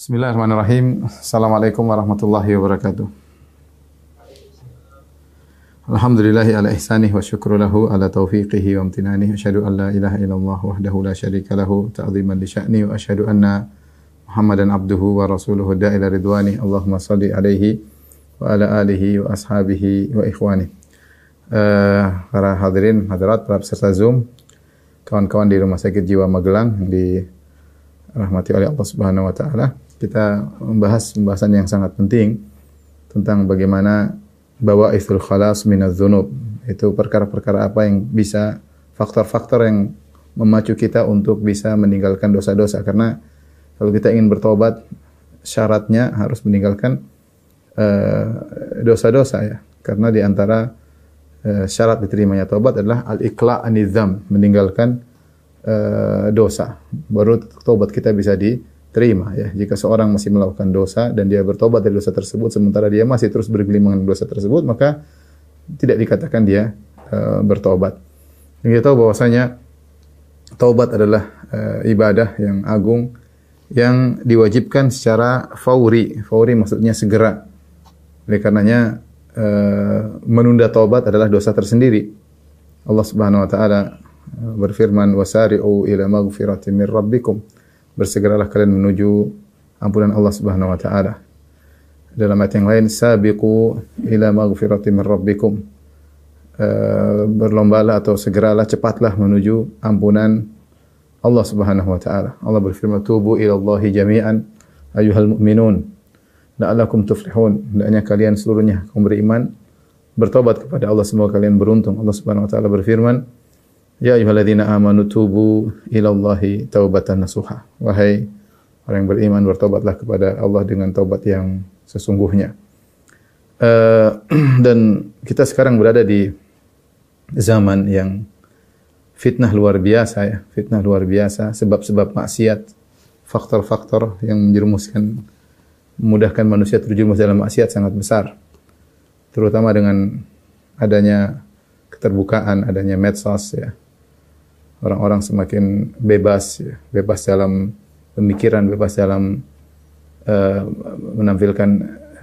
Bismillahirrahmanirrahim. Assalamualaikum warahmatullahi wabarakatuh. Alhamdulillahi ala ihsanih wa syukru lahu ala taufiqihi wa amtinanih. Asyhadu an la ilaha illallah wahdahu la syarika lahu ta'ziman li sya'ni wa asyhadu anna Muhammadan abduhu wa rasuluhu da'ila ridwani. Allahumma salli alaihi wa ala alihi wa ashabihi wa ikhwani. Uh, para hadirin, hadirat, para peserta Zoom, kawan-kawan di Rumah Sakit Jiwa Magelang yang dirahmati oleh Allah Subhanahu wa taala. Kita membahas pembahasan yang sangat penting tentang bagaimana bawa istul khalas minaz dzunub. Itu perkara-perkara apa yang bisa faktor-faktor yang memacu kita untuk bisa meninggalkan dosa-dosa karena kalau kita ingin bertobat, syaratnya harus meninggalkan eh, dosa-dosa uh, ya. Karena di antara uh, syarat diterimanya tobat adalah al-iqla' anizam, meninggalkan uh, dosa. Baru tobat kita bisa diterima ya. Jika seorang masih melakukan dosa dan dia bertobat dari dosa tersebut sementara dia masih terus bergelimang dengan dosa tersebut, maka tidak dikatakan dia uh, bertobat. Dan kita tahu bahwasanya taubat adalah uh, ibadah yang agung yang diwajibkan secara fauri. Fauri maksudnya segera. Oleh karenanya uh, menunda taubat adalah dosa tersendiri. Allah Subhanahu wa taala berfirman wasari'u ila maghfiratin min rabbikum. Bersegeralah kalian menuju ampunan Allah Subhanahu wa taala. Dalam ayat yang lain sabiqu ila maghfiratin min rabbikum. Uh, berlombalah atau segeralah cepatlah menuju ampunan Allah Subhanahu wa taala. Allah berfirman, "Tubu ila Allah jami'an ayuhal mu'minun la'allakum tuflihun." Hendaknya kalian seluruhnya kaum beriman bertobat kepada Allah semoga kalian beruntung. Allah Subhanahu wa taala berfirman, "Ya ayyuhalladzina amanu tubu ila Allah taubatan nasuha." Wahai orang yang beriman bertobatlah kepada Allah dengan taubat yang sesungguhnya. Uh, dan kita sekarang berada di zaman yang fitnah luar biasa ya, fitnah luar biasa, sebab-sebab maksiat, faktor-faktor yang menjerumuskan memudahkan manusia terjerumus dalam maksiat sangat besar. Terutama dengan adanya keterbukaan, adanya medsos ya. Orang-orang semakin bebas ya, bebas dalam pemikiran, bebas dalam uh, menampilkan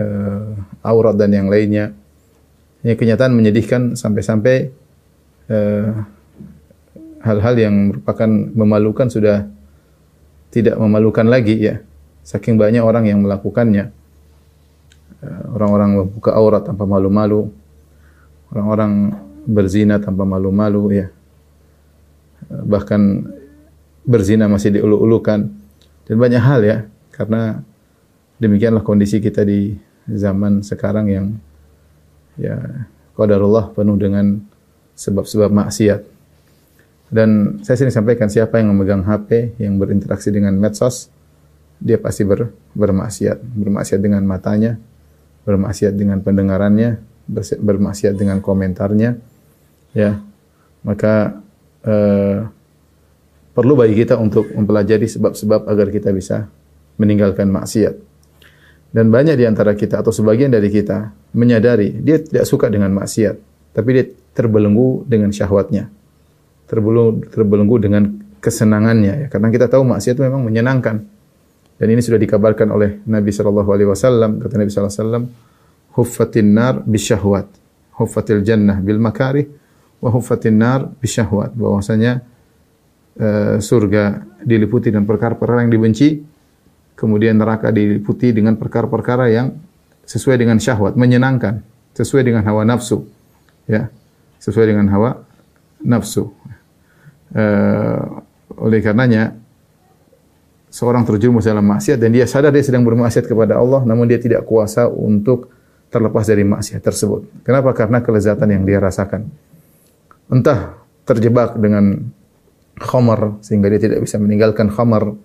uh, aurat dan yang lainnya. Ini kenyataan menyedihkan sampai-sampai uh, hal-hal yang merupakan memalukan sudah tidak memalukan lagi ya. Saking banyak orang yang melakukannya. Eh, orang-orang membuka aurat tanpa malu-malu. Orang-orang berzina tanpa malu-malu ya. Bahkan berzina masih diulu-ulukan dan banyak hal ya karena demikianlah kondisi kita di zaman sekarang yang ya qadarullah penuh dengan sebab-sebab maksiat. Dan saya sering sampaikan siapa yang memegang HP, yang berinteraksi dengan medsos, dia pasti ber, bermaksiat. Bermaksiat dengan matanya, bermaksiat dengan pendengarannya, bermaksiat dengan komentarnya. Ya, maka eh, perlu bagi kita untuk mempelajari sebab-sebab agar kita bisa meninggalkan maksiat. Dan banyak di antara kita atau sebagian dari kita menyadari dia tidak suka dengan maksiat, tapi dia terbelenggu dengan syahwatnya terbelenggu, terbelenggu dengan kesenangannya ya. Karena kita tahu maksiat memang menyenangkan. Dan ini sudah dikabarkan oleh Nabi sallallahu alaihi wasallam, kata Nabi sallallahu alaihi wasallam, huffatin nar bisyahwat. Huffatil jannah bil makarih wa huffatin nar bisyahwat. Bahwasanya uh, surga diliputi dengan perkara-perkara yang dibenci, kemudian neraka diliputi dengan perkara-perkara yang sesuai dengan syahwat, menyenangkan, sesuai dengan hawa nafsu. Ya, sesuai dengan hawa nafsu. Uh, oleh karenanya seorang terjerumus dalam maksiat dan dia sadar dia sedang bermaksiat kepada Allah namun dia tidak kuasa untuk terlepas dari maksiat tersebut. Kenapa? Karena kelezatan yang dia rasakan. Entah terjebak dengan khamar sehingga dia tidak bisa meninggalkan khamar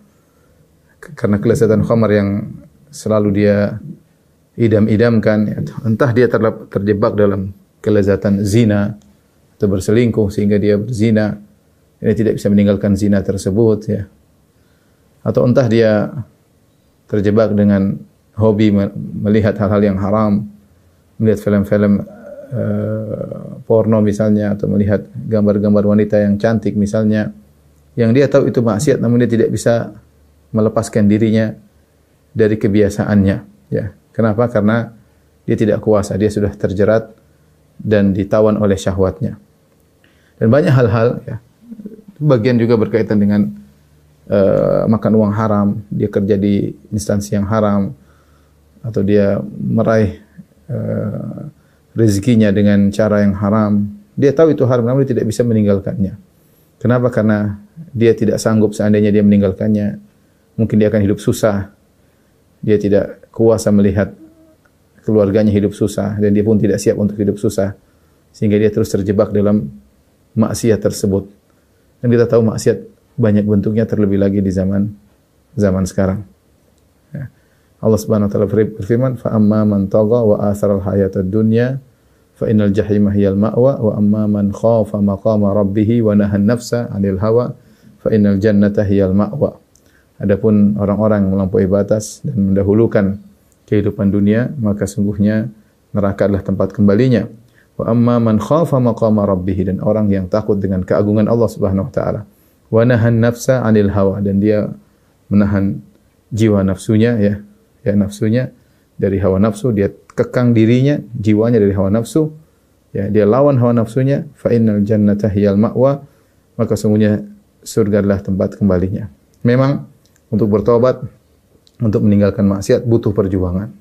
karena kelezatan khamar yang selalu dia idam-idamkan. Entah dia terjebak dalam kelezatan zina atau berselingkuh sehingga dia berzina ini tidak bisa meninggalkan zina tersebut ya. Atau entah dia terjebak dengan hobi melihat hal-hal yang haram, melihat film-film uh, porno misalnya atau melihat gambar-gambar wanita yang cantik misalnya yang dia tahu itu maksiat namun dia tidak bisa melepaskan dirinya dari kebiasaannya. Ya, kenapa? Karena dia tidak kuasa, dia sudah terjerat dan ditawan oleh syahwatnya. Dan banyak hal-hal ya. Bagian juga berkaitan dengan uh, makan uang haram, dia kerja di instansi yang haram atau dia meraih uh, rezekinya dengan cara yang haram. Dia tahu itu haram namun dia tidak bisa meninggalkannya. Kenapa? Karena dia tidak sanggup seandainya dia meninggalkannya, mungkin dia akan hidup susah. Dia tidak kuasa melihat keluarganya hidup susah dan dia pun tidak siap untuk hidup susah sehingga dia terus terjebak dalam maksiat tersebut. Dan kita tahu maksiat banyak bentuknya terlebih lagi di zaman zaman sekarang. Allah Subhanahu wa taala berfirman, "Fa amma man tagha wa athara al-hayata ad-dunya fa innal jahima hiyal ma'wa wa amma man khafa maqama rabbih wa nahan nafsa 'anil hawa fa innal jannata hiyal ma'wa." Adapun orang-orang melampaui batas dan mendahulukan kehidupan dunia, maka sungguhnya neraka adalah tempat kembalinya. Wa amma man khafa maqama rabbih dan orang yang takut dengan keagungan Allah Subhanahu wa taala. Wa nahan nafsa 'anil hawa dan dia menahan jiwa nafsunya ya, ya nafsunya dari hawa nafsu, dia kekang dirinya, jiwanya dari hawa nafsu. Ya, dia lawan hawa nafsunya, fa innal jannata hiyal ma'wa, maka sungguhnya surga adalah tempat kembalinya. Memang untuk bertobat untuk meninggalkan maksiat butuh perjuangan.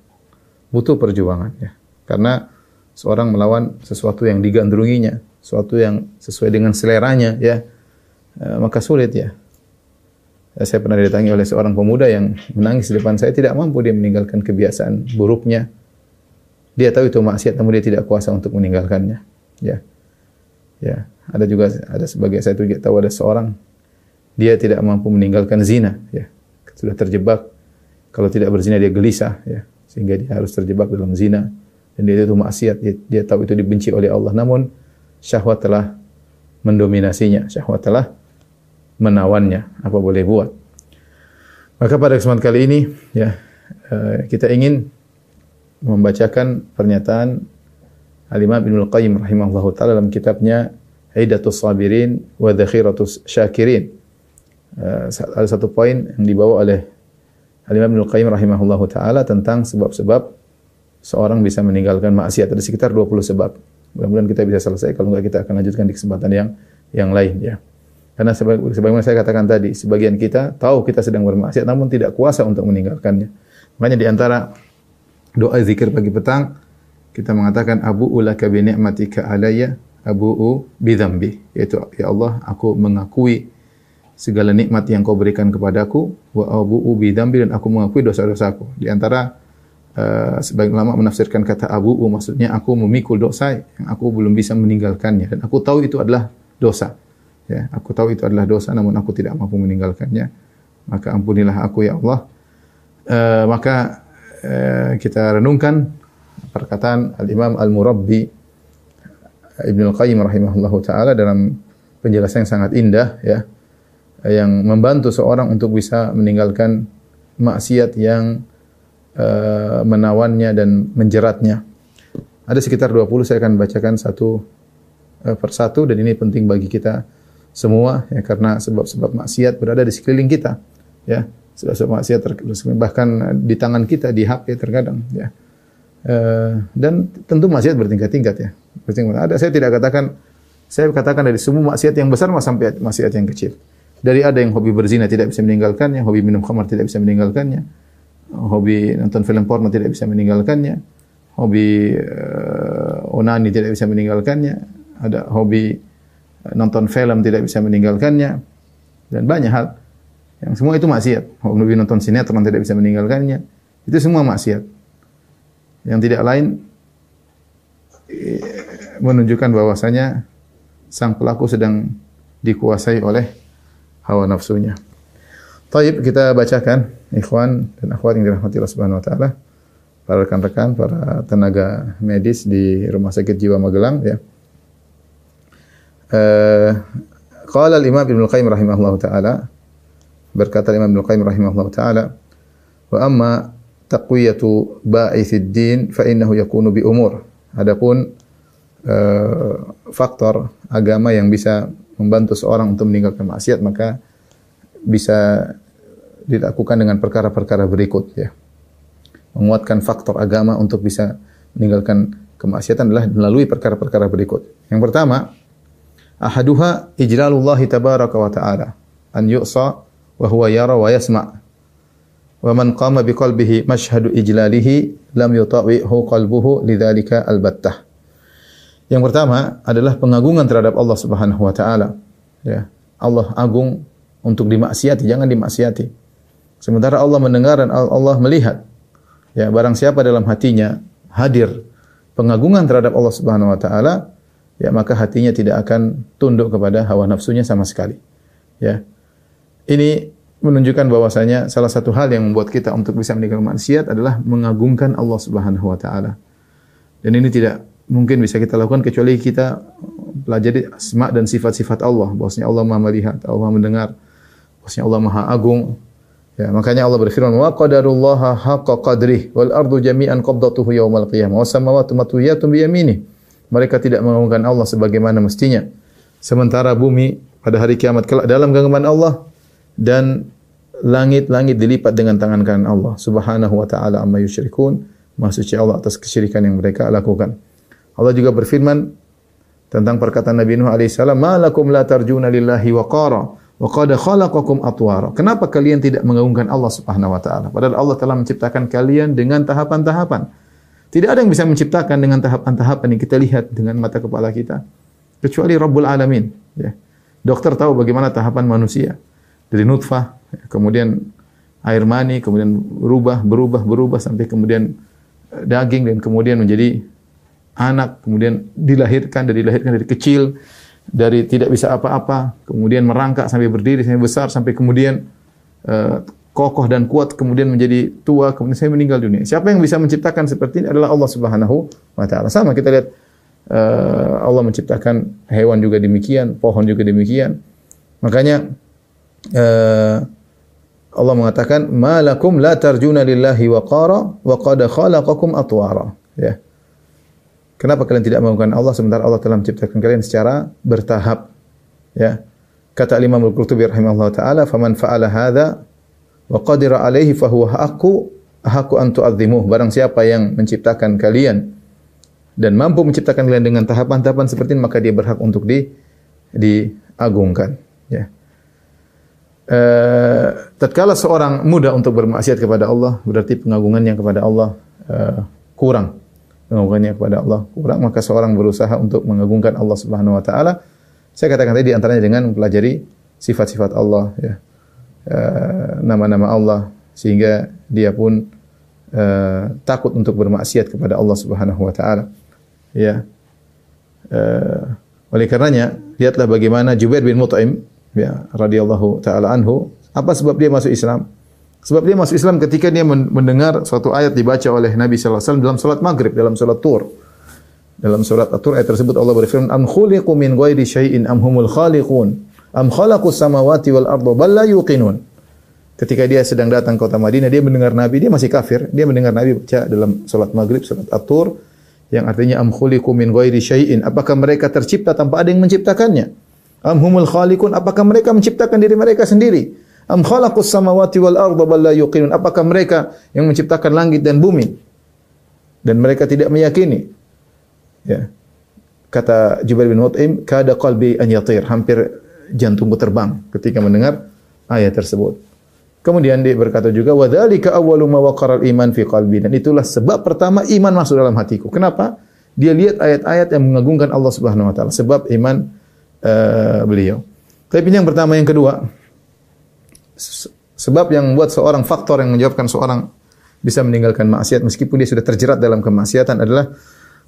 Butuh perjuangan ya. Karena seorang melawan sesuatu yang digandrunginya, sesuatu yang sesuai dengan seleranya ya, e, maka sulit ya. Ya. Saya pernah didatangi oleh seorang pemuda yang menangis di depan saya tidak mampu dia meninggalkan kebiasaan buruknya. Dia tahu itu maksiat namun dia tidak kuasa untuk meninggalkannya. Ya. Ya, ada juga ada sebagai saya juga tahu ada seorang dia tidak mampu meninggalkan zina ya. Sudah terjebak kalau tidak berzina dia gelisah ya, sehingga dia harus terjebak dalam zina dan dia itu maksiat, dia, dia tahu itu dibenci oleh Allah. Namun syahwat telah mendominasinya, syahwat telah menawannya. Apa boleh buat? Maka pada kesempatan kali ini ya eh, kita ingin membacakan pernyataan Al-Imam Ibnu Qayyim rahimahullahu taala dalam kitabnya Hidatus Sabirin wa Dzakhiratus Syakirin. Uh, ada satu poin yang dibawa oleh Al-Imam Ibnu Qayyim rahimahullahu taala tentang sebab-sebab seorang bisa meninggalkan maksiat. Ada sekitar 20 sebab. Mudah-mudahan kita bisa selesai kalau enggak kita akan lanjutkan di kesempatan yang yang lain ya. Karena sebagaimana saya katakan tadi, sebagian kita tahu kita sedang bermaksiat namun tidak kuasa untuk meninggalkannya. Makanya di antara doa zikir pagi petang kita mengatakan abu ulaka bi ni'matika alayya abu'u bi dzambi yaitu ya Allah aku mengakui segala nikmat yang kau berikan kepadaku wa abu'u bi dan aku mengakui dosa-dosaku. Di antara uh, sebagian ulama menafsirkan kata abu'u maksudnya aku memikul dosa yang aku belum bisa meninggalkannya dan aku tahu itu adalah dosa. Ya, aku tahu itu adalah dosa namun aku tidak mampu meninggalkannya. Maka ampunilah aku ya Allah. Uh, maka uh, kita renungkan perkataan Al-Imam Al-Murabbi Ibnu Al-Qayyim rahimahullahu taala dalam penjelasan yang sangat indah ya yang membantu seorang untuk bisa meninggalkan maksiat yang uh, menawannya dan menjeratnya. Ada sekitar 20 saya akan bacakan satu uh, persatu dan ini penting bagi kita semua ya karena sebab-sebab maksiat berada di sekeliling kita ya. Sebab-sebab maksiat bahkan di tangan kita di HP terkadang ya. Uh, dan tentu maksiat bertingkat-tingkat ya. Bertingkat. Ada saya tidak katakan saya katakan dari semua maksiat yang besar sampai maksiat yang kecil. Dari ada yang hobi berzina tidak bisa meninggalkannya, hobi minum khamar tidak bisa meninggalkannya, hobi nonton film porno tidak bisa meninggalkannya, hobi uh, onani tidak bisa meninggalkannya, ada hobi nonton film tidak bisa meninggalkannya, dan banyak hal. Yang semua itu maksiat. Hobi nonton sinetron tidak bisa meninggalkannya. Itu semua maksiat. Yang tidak lain eh, menunjukkan bahwasanya sang pelaku sedang dikuasai oleh hawa nafsunya. Taib kita bacakan ikhwan dan akhwat yang dirahmati Allah Subhanahu wa taala. Para rekan-rekan, para tenaga medis di Rumah Sakit Jiwa Magelang ya. Uh, qala al-Imam Ibnu Qayyim rahimahullahu taala berkata Imam Ibnu Qayyim rahimahullahu taala wa amma taqwiyatu ba'ithid din fa innahu yakunu bi umur. Adapun uh, faktor agama yang bisa membantu seorang untuk meninggalkan maksiat maka bisa dilakukan dengan perkara-perkara berikut ya. menguatkan faktor agama untuk bisa meninggalkan kemaksiatan adalah melalui perkara-perkara berikut. Yang pertama, ahaduha ijlalullah tabaraka wa ta'ala an yu'sa wa huwa yara wa yasma' wa man qama biqalbihi mashhadu ijlalihi lam yutawihu qalbuhu lidzalika albattah. Yang pertama adalah pengagungan terhadap Allah Subhanahu wa taala. Ya. Allah agung untuk dimaksiati, jangan dimaksiati. Sementara Allah mendengar dan Allah melihat. Ya, barang siapa dalam hatinya hadir pengagungan terhadap Allah Subhanahu wa taala, ya maka hatinya tidak akan tunduk kepada hawa nafsunya sama sekali. Ya. Ini menunjukkan bahwasanya salah satu hal yang membuat kita untuk bisa meninggalkan maksiat adalah mengagungkan Allah Subhanahu wa taala. Dan ini tidak mungkin bisa kita lakukan kecuali kita pelajari asma dan sifat-sifat Allah. Bahwasanya Allah Maha melihat, Allah Maha mendengar, bahwasanya Allah Maha agung. Ya, makanya Allah berfirman, "Wa qadarullaha haqqa qadrih wal ardu jami'an qabdatuhu yaumal qiyamah was samawati matwiyatun bi yaminih." Mereka tidak mengagungkan Allah sebagaimana mestinya. Sementara bumi pada hari kiamat kelak dalam genggaman Allah dan langit-langit dilipat dengan tangan kanan Allah Subhanahu wa taala amma yusyrikun. Maha suci Allah atas kesyirikan yang mereka lakukan. Allah juga berfirman tentang perkataan Nabi Nuh alaihissalam, "Ma lakum la tarjuna lillahi waqara wa qad khalaqakum atwara." Kenapa kalian tidak mengagungkan Allah Subhanahu wa taala? Padahal Allah telah menciptakan kalian dengan tahapan-tahapan. Tidak ada yang bisa menciptakan dengan tahapan-tahapan yang kita lihat dengan mata kepala kita kecuali Rabbul Alamin, ya. Dokter tahu bagaimana tahapan manusia dari nutfah, kemudian air mani, kemudian berubah, berubah, berubah sampai kemudian eh, daging dan kemudian menjadi anak, kemudian dilahirkan dari dilahirkan dari kecil, dari tidak bisa apa-apa, kemudian merangkak sampai berdiri sampai besar sampai kemudian uh, kokoh dan kuat kemudian menjadi tua kemudian saya meninggal dunia. Siapa yang bisa menciptakan seperti ini adalah Allah Subhanahu wa taala. Sama kita lihat uh, Allah menciptakan hewan juga demikian, pohon juga demikian. Makanya uh, Allah mengatakan malakum la tarjuna lillahi waqara wa qad khalaqakum atwara ya Kenapa kalian tidak mengagungkan Allah sementara Allah telah menciptakan kalian secara bertahap ya kata Imam Al-Qurtubi rahimahullah taala faman fa'ala hadza wa qadira alaihi fa huwa haqqu haqqu an tu'azzimuh barang siapa yang menciptakan kalian dan mampu menciptakan kalian dengan tahapan-tahapan seperti ini maka dia berhak untuk di diagungkan ya uh, tatkala seorang muda untuk bermaksiat kepada Allah, berarti pengagungannya kepada Allah uh, kurang. Pengagungannya kepada Allah kurang, maka seorang berusaha untuk mengagungkan Allah Subhanahu wa taala. Saya katakan tadi di antaranya dengan mempelajari sifat-sifat Allah ya. Eh, nama-nama uh, Allah sehingga dia pun uh, takut untuk bermaksiat kepada Allah Subhanahu wa taala. Ya. Uh, oleh karenanya, lihatlah bagaimana Jubair bin Mut'im ya radhiyallahu taala anhu apa sebab dia masuk Islam sebab dia masuk Islam ketika dia mendengar suatu ayat dibaca oleh Nabi sallallahu alaihi wasallam dalam salat maghrib dalam salat tur dalam surat At-Tur ayat tersebut Allah berfirman am khuliqu min ghairi syai'in am humul khaliqun am samawati wal arda bal la yuqinun ketika dia sedang datang ke kota Madinah dia mendengar Nabi dia masih kafir dia mendengar Nabi baca dalam salat maghrib surat At-Tur yang artinya am khuliqu min ghairi syai'in apakah mereka tercipta tanpa ada yang menciptakannya Am humul khaliqun? Apakah mereka menciptakan diri mereka sendiri? Am khalaqus samawati wal arda bal la yuqinun? Apakah mereka yang menciptakan langit dan bumi? Dan mereka tidak meyakini. Ya. Kata Jubair bin Mut'im, kada qalbi an yatir, hampir jantungku terbang ketika mendengar ayat tersebut. Kemudian dia berkata juga wa dzalika awwalu ma waqara iman fi qalbi dan itulah sebab pertama iman masuk dalam hatiku. Kenapa? Dia lihat ayat-ayat yang mengagungkan Allah Subhanahu wa taala. Sebab iman uh, beliau. Tapi yang pertama, yang kedua, sebab yang membuat seorang faktor yang menyebabkan seorang bisa meninggalkan maksiat meskipun dia sudah terjerat dalam kemaksiatan adalah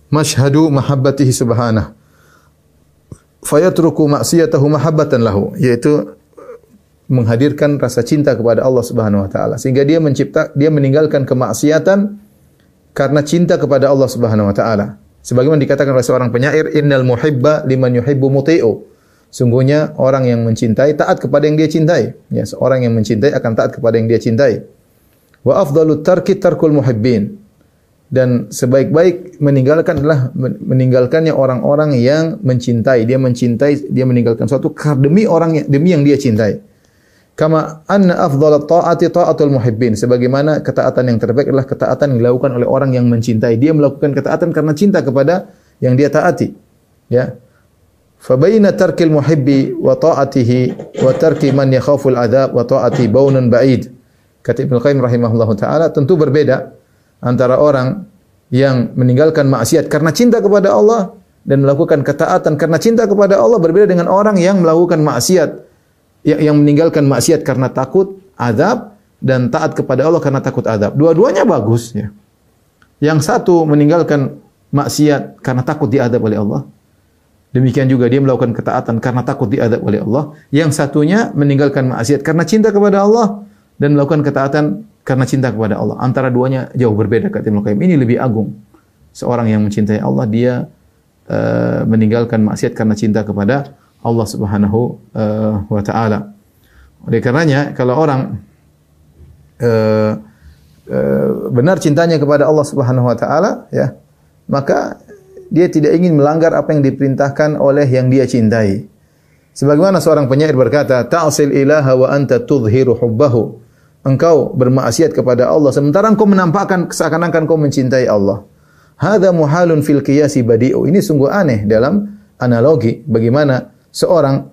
masyhadu mahabbatihi subhanah. Fayatruku maksiatahu mahabbatan lahu, yaitu menghadirkan rasa cinta kepada Allah Subhanahu wa taala sehingga dia mencipta dia meninggalkan kemaksiatan karena cinta kepada Allah Subhanahu wa taala. Sebagaimana dikatakan oleh seorang penyair, innal muhibba liman yuhibbu muti'u. Sungguhnya orang yang mencintai taat kepada yang dia cintai. Ya, seorang yang mencintai akan taat kepada yang dia cintai. Wa afdalut tarki tarkul muhibbin. Dan sebaik-baik meninggalkan adalah meninggalkannya orang-orang yang mencintai. Dia mencintai, dia meninggalkan suatu demi orang yang, demi yang dia cintai. Kama anna afdhalat ta'ati ta'atul muhibbin. Sebagaimana ketaatan yang terbaik adalah ketaatan yang dilakukan oleh orang yang mencintai. Dia melakukan ketaatan karena cinta kepada yang dia taati. Ya. Fabaina tarkil muhibbi wa ta'atihi wa tarki man yakhaful adab wa ta'ati baunun ba'id. Kata Ibnu Qayyim rahimahullahu taala tentu berbeda antara orang yang meninggalkan maksiat karena cinta kepada Allah dan melakukan ketaatan karena cinta kepada Allah berbeda dengan orang yang melakukan maksiat yang, yang meninggalkan maksiat karena takut azab dan taat kepada Allah karena takut azab. Dua-duanya bagus ya. Yang satu meninggalkan maksiat karena takut diadab oleh Allah. Demikian juga dia melakukan ketaatan karena takut diadab oleh Allah. Yang satunya meninggalkan maksiat karena cinta kepada Allah dan melakukan ketaatan karena cinta kepada Allah. Antara duanya jauh berbeda kata Ibnu Qayyim. Ini lebih agung. Seorang yang mencintai Allah dia uh, meninggalkan maksiat karena cinta kepada Allah Subhanahu uh, wa taala. Oleh karenanya kalau orang uh, uh, benar cintanya kepada Allah Subhanahu wa taala ya, maka dia tidak ingin melanggar apa yang diperintahkan oleh yang dia cintai. Sebagaimana seorang penyair berkata, "Ta'sil ilaha wa anta tudhiru hubbahu." Engkau bermaksiat kepada Allah sementara engkau menampakkan seakan-akan kau mencintai Allah. Hadza muhalun fil qiyasi badi'u. Ini sungguh aneh dalam analogi bagaimana seorang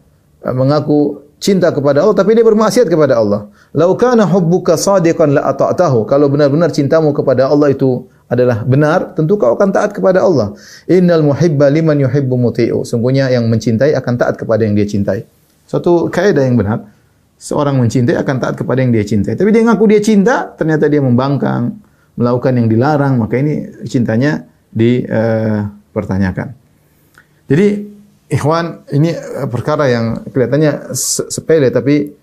uh, mengaku cinta kepada Allah tapi dia bermaksiat kepada Allah. Lau kana hubbuka sadiqan la ata'tahu. Kalau benar-benar cintamu kepada Allah itu adalah benar, tentu kau akan taat kepada Allah. Innal muhibba liman yuhibbu muti'u. Sungguhnya yang mencintai akan taat kepada yang dia cintai. Suatu kaidah yang benar. Seorang mencintai akan taat kepada yang dia cintai. Tapi dia ngaku dia cinta, ternyata dia membangkang, melakukan yang dilarang, maka ini cintanya dipertanyakan. Uh, Jadi Ikhwan, ini eh, perkara yang kelihatannya sepele tapi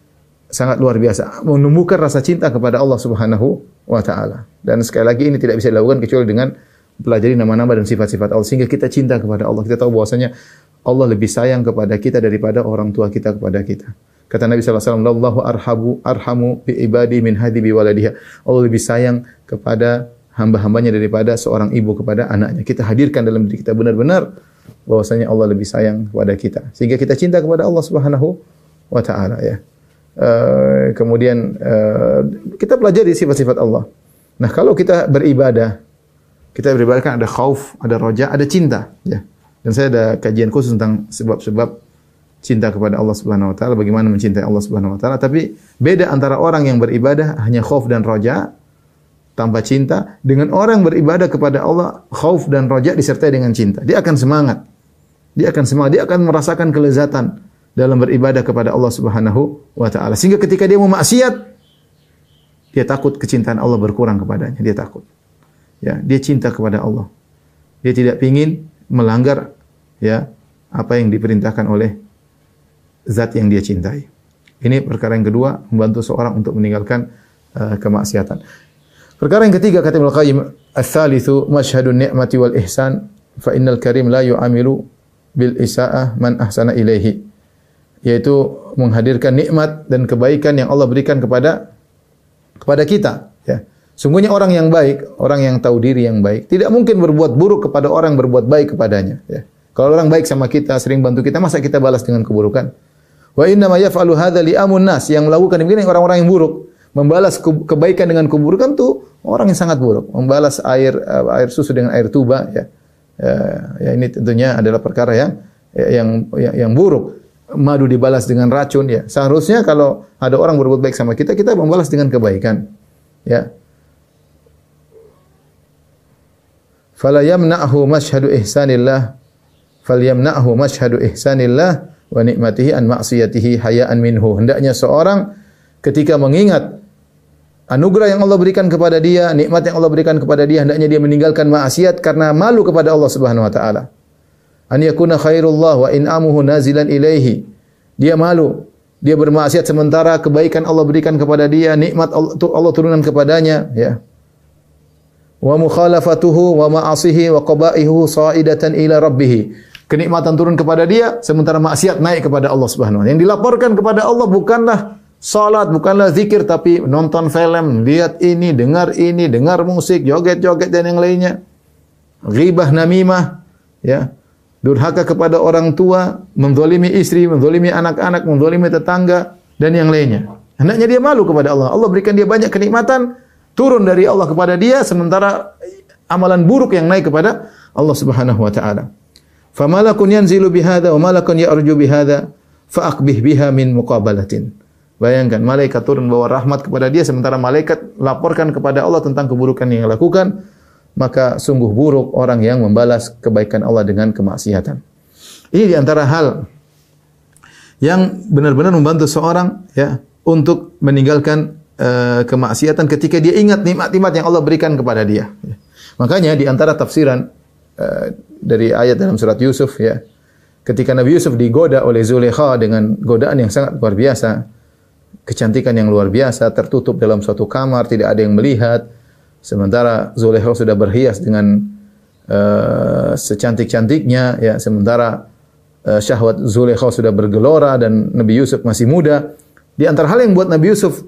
sangat luar biasa. Menumbuhkan rasa cinta kepada Allah Subhanahu wa taala. Dan sekali lagi ini tidak bisa dilakukan kecuali dengan pelajari nama-nama dan sifat-sifat Allah sehingga kita cinta kepada Allah. Kita tahu bahwasanya Allah lebih sayang kepada kita daripada orang tua kita kepada kita. Kata Nabi wasallam, "Allahu arhabu arhamu bi ibadi min hadi bi waladiha." Allah lebih sayang kepada hamba-hambanya daripada seorang ibu kepada anaknya. Kita hadirkan dalam diri kita benar-benar bahwasanya Allah lebih sayang kepada kita sehingga kita cinta kepada Allah Subhanahu wa taala ya. Uh, kemudian uh, kita pelajari sifat-sifat Allah. Nah, kalau kita beribadah, kita beribadah kan ada khauf, ada roja, ada cinta ya. Dan saya ada kajian khusus tentang sebab-sebab cinta kepada Allah Subhanahu wa taala, bagaimana mencintai Allah Subhanahu wa taala, tapi beda antara orang yang beribadah hanya khauf dan roja tanpa cinta dengan orang yang beribadah kepada Allah khauf dan roja disertai dengan cinta. Dia akan semangat. Dia akan semangat, dia akan merasakan kelezatan dalam beribadah kepada Allah Subhanahu wa taala. Sehingga ketika dia mau maksiat, dia takut kecintaan Allah berkurang kepadanya, dia takut. Ya, dia cinta kepada Allah. Dia tidak ingin melanggar ya apa yang diperintahkan oleh zat yang dia cintai. Ini perkara yang kedua, membantu seorang untuk meninggalkan uh, kemaksiatan. Perkara yang ketiga kata Ibnu Qayyim, "Ats-tsalitsu masyhadun ni'mati wal ihsan fa innal karim la yu'amilu bil isaah man ahsana ilaihi yaitu menghadirkan nikmat dan kebaikan yang Allah berikan kepada kepada kita ya sungguhnya orang yang baik orang yang tahu diri yang baik tidak mungkin berbuat buruk kepada orang yang berbuat baik kepadanya ya kalau orang baik sama kita sering bantu kita masa kita balas dengan keburukan wa inna ma yaf'alu hadza li amun nas yang melakukan begini orang-orang yang buruk membalas kebaikan dengan keburukan tuh orang yang sangat buruk membalas air air susu dengan air tuba ya Ya, ya ini tentunya adalah perkara yang yang yang, yang buruk. Madu dibalas dengan racun ya. Seharusnya kalau ada orang berbuat baik sama kita, kita membalas dengan kebaikan. Ya. Fala yamna'hu mashhadu ihsanillah falyamna'hu mashhadu ihsanillah wa nikmatihi an ma'siyatihi hayaan minhu. Hendaknya seorang ketika mengingat anugerah yang Allah berikan kepada dia, nikmat yang Allah berikan kepada dia, hendaknya dia meninggalkan maksiat karena malu kepada Allah Subhanahu wa taala. An yakuna khairullah wa inamuhu nazilan ilaihi. Dia malu. Dia bermaksiat sementara kebaikan Allah berikan kepada dia, nikmat Allah, turunkan kepadanya, ya. Wa mukhalafatuhu wa ma'asihi wa qabaihu sa'idatan ila rabbih. Kenikmatan turun kepada dia sementara maksiat naik kepada Allah Subhanahu wa taala. Yang dilaporkan kepada Allah bukanlah Salat bukanlah zikir tapi nonton film, lihat ini, dengar ini, dengar musik, joget-joget dan yang lainnya. Ghibah namimah, ya. Durhaka kepada orang tua, menzalimi istri, menzalimi anak-anak, menzalimi tetangga dan yang lainnya. Hendaknya dia malu kepada Allah. Allah berikan dia banyak kenikmatan turun dari Allah kepada dia sementara amalan buruk yang naik kepada Allah Subhanahu wa taala. Famalakun yanzilu bihadza wa malakun ya'ruju bihadza fa'aqbih biha min muqabalatin. Bayangkan malaikat turun bawa rahmat kepada dia sementara malaikat laporkan kepada Allah tentang keburukan yang lakukan, maka sungguh buruk orang yang membalas kebaikan Allah dengan kemaksiatan. Ini di antara hal yang benar-benar membantu seorang ya untuk meninggalkan uh, kemaksiatan ketika dia ingat nikmat-nikmat yang Allah berikan kepada dia. Ya. Makanya di antara tafsiran uh, dari ayat dalam surat Yusuf ya, ketika Nabi Yusuf digoda oleh Zulekha dengan godaan yang sangat luar biasa, kecantikan yang luar biasa, tertutup dalam suatu kamar, tidak ada yang melihat. Sementara Zulekha sudah berhias dengan uh, secantik-cantiknya, ya. Sementara uh, syahwat Zulekha sudah bergelora dan Nabi Yusuf masih muda. Di antara hal yang buat Nabi Yusuf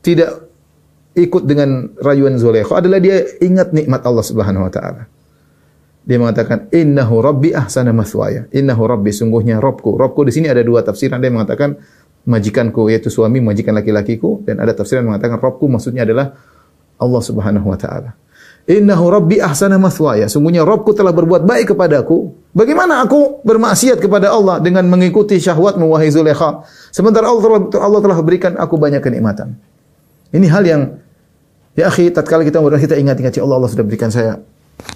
tidak ikut dengan rayuan Zulekha adalah dia ingat nikmat Allah Subhanahu wa taala. Dia mengatakan innahu rabbi ahsana maswaya. Innahu rabbi sungguhnya Robku. Robku di sini ada dua tafsiran. Dia mengatakan majikanku yaitu suami majikan laki-lakiku dan ada tafsiran yang mengatakan Robku maksudnya adalah Allah Subhanahu wa taala. Innahu rabbi ahsana mathwaya. Sungguhnya Robku telah berbuat baik kepadaku. Bagaimana aku bermaksiat kepada Allah dengan mengikuti syahwat wahai Zulekha? Sementara Allah Allah telah berikan aku banyak kenikmatan. Ini hal yang ya akhi, tatkala kita berdoa kita ingat-ingat ya Allah Allah sudah berikan saya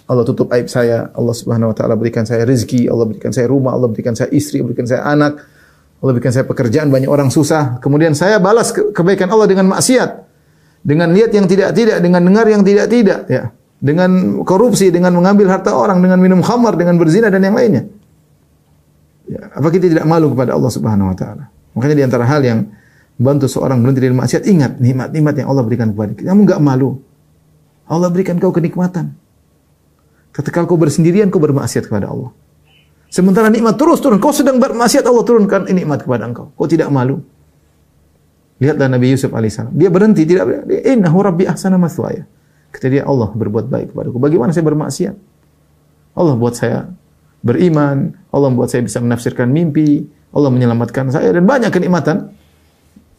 Allah tutup aib saya, Allah Subhanahu wa taala berikan saya rezeki, Allah berikan saya rumah, Allah berikan saya istri, Allah berikan saya anak. Allah berikan saya pekerjaan, banyak orang susah. Kemudian saya balas kebaikan Allah dengan maksiat. Dengan niat yang tidak-tidak, dengan dengar yang tidak-tidak. Ya. Dengan korupsi, dengan mengambil harta orang, dengan minum khamar, dengan berzina dan yang lainnya. Ya. Apa kita tidak malu kepada Allah subhanahu wa ta'ala? Makanya di antara hal yang membantu seorang berhenti dari maksiat, ingat nikmat-nikmat yang Allah berikan kepada kita. Kamu enggak malu. Allah berikan kau kenikmatan. Ketika kau bersendirian, kau bermaksiat kepada Allah. Sementara nikmat terus turun. Kau sedang bermaksiat Allah turunkan nikmat kepada engkau. Kau tidak malu. Lihatlah Nabi Yusuf alaihissalam. Dia berhenti tidak berhenti. Innahu rabbi ahsana mathwaya. Kata dia Allah berbuat baik kepadaku. Bagaimana saya bermaksiat? Allah buat saya beriman. Allah membuat saya bisa menafsirkan mimpi. Allah menyelamatkan saya dan banyak kenikmatan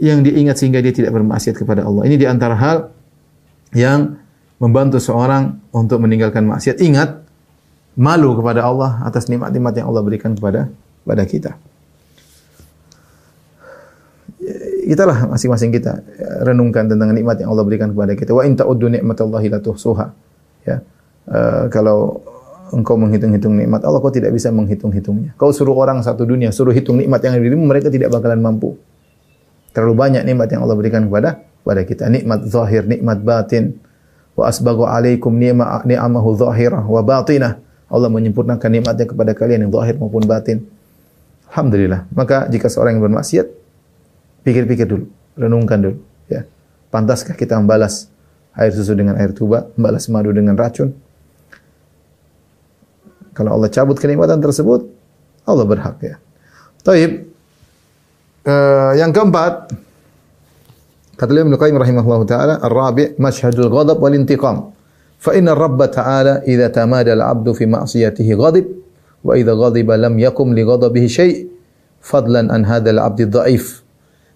yang diingat sehingga dia tidak bermaksiat kepada Allah. Ini di antara hal yang membantu seorang untuk meninggalkan maksiat. Ingat, malu kepada Allah atas nikmat-nikmat yang Allah berikan kepada kepada kita. Kita lah masing-masing kita renungkan tentang nikmat yang Allah berikan kepada kita. Wa in ta'uddu ni'matallahi la tuhsuha. Ya. Uh, kalau engkau menghitung-hitung nikmat Allah, kau tidak bisa menghitung-hitungnya. Kau suruh orang satu dunia, suruh hitung nikmat yang ada dirimu, mereka tidak bakalan mampu. Terlalu banyak nikmat yang Allah berikan kepada kepada kita. Nikmat zahir, nikmat batin. Wa asbagu alaikum ni'amahu zahirah wa batinah Allah menyempurnakan nikmatnya kepada kalian yang zahir maupun batin. Alhamdulillah. Maka jika seorang yang bermaksiat, pikir-pikir dulu, renungkan dulu. Ya. Pantaskah kita membalas air susu dengan air tuba, membalas madu dengan racun? Kalau Allah cabut kenikmatan tersebut, Allah berhak ya. Taib. Uh, yang keempat, kata Ibnu Qayyim rahimahullah taala, ar-rabi' masyhadul ghadab wal intiqam. Fa inna Rabb ta'ala idza tamada al-'abdu fi ma'siyatihi ghadib wa idza ghadiba lam yakum li ghadabihi syai' fadlan an hadzal 'abdi dhaif.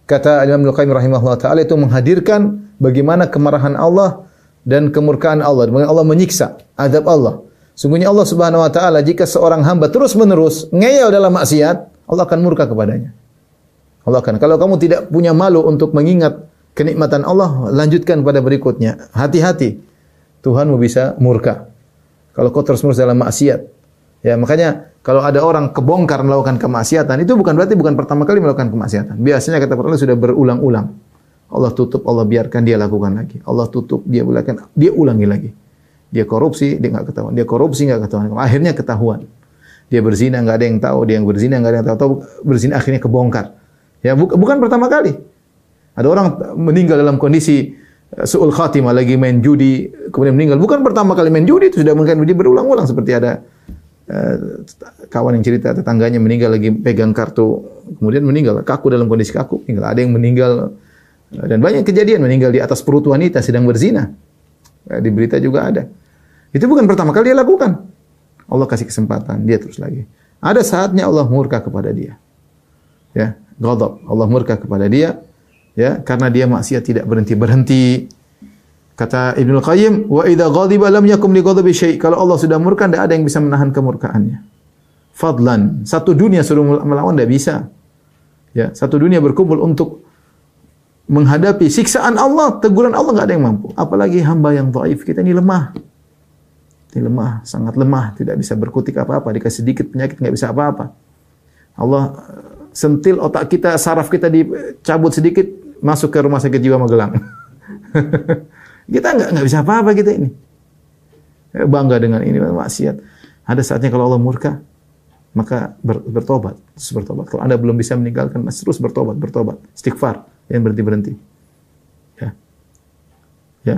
Kata Imam Al-Qayyim rahimahullah taala itu menghadirkan bagaimana kemarahan Allah dan kemurkaan Allah, bagaimana Allah menyiksa, azab Allah. Sungguhnya Allah Subhanahu wa taala jika seorang hamba terus-menerus ngeyel dalam maksiat, Allah akan murka kepadanya. Allah akan kalau kamu tidak punya malu untuk mengingat kenikmatan Allah, lanjutkan pada berikutnya. Hati-hati Tuhanmu bisa murka. Kalau kau terus menerus dalam maksiat. Ya, makanya kalau ada orang kebongkar melakukan kemaksiatan, itu bukan berarti bukan pertama kali melakukan kemaksiatan. Biasanya kata para sudah berulang-ulang. Allah tutup, Allah biarkan dia lakukan lagi. Allah tutup, dia biarkan, dia ulangi lagi. Dia korupsi, dia nggak ketahuan. Dia korupsi nggak ketahuan. Akhirnya ketahuan. Dia berzina nggak ada yang tahu. Dia yang berzina nggak ada yang tahu. Berzina akhirnya kebongkar. Ya bu bukan pertama kali. Ada orang meninggal dalam kondisi suul khatimah lagi main judi kemudian meninggal. Bukan pertama kali main judi itu sudah mungkin dia berulang-ulang seperti ada uh, kawan yang cerita tetangganya meninggal lagi pegang kartu kemudian meninggal. Kaku dalam kondisi kaku meninggal. Ada yang meninggal uh, dan banyak kejadian meninggal di atas perut wanita sedang berzina. Di berita juga ada. Itu bukan pertama kali dia lakukan. Allah kasih kesempatan dia terus lagi. Ada saatnya Allah murka kepada dia. Ya ghadab. Allah murka kepada dia Ya, karena dia maksiat tidak berhenti-berhenti. Kata Ibnu Qayyim, "Wa idza ghadiba lam yakum li ghadabi syai." Kalau Allah sudah murka, tidak ada yang bisa menahan kemurkaannya. Fadlan, satu dunia suruh melawan tidak bisa. Ya, satu dunia berkumpul untuk menghadapi siksaan Allah, teguran Allah nggak ada yang mampu. Apalagi hamba yang dhaif. Kita ini lemah. Ini lemah, sangat lemah, tidak bisa berkutik apa-apa, dikasih sedikit penyakit nggak bisa apa-apa. Allah eh, sentil otak kita, saraf kita dicabut sedikit, masuk ke rumah sakit jiwa Magelang. Kita nggak nggak bisa apa-apa kita ini. Bangga dengan ini maksiat. Ada saatnya kalau Allah murka, maka ber, bertobat, terus bertobat. Kalau Anda belum bisa meninggalkan, terus bertobat, bertobat, istighfar, yang berhenti berhenti. Ya, ya.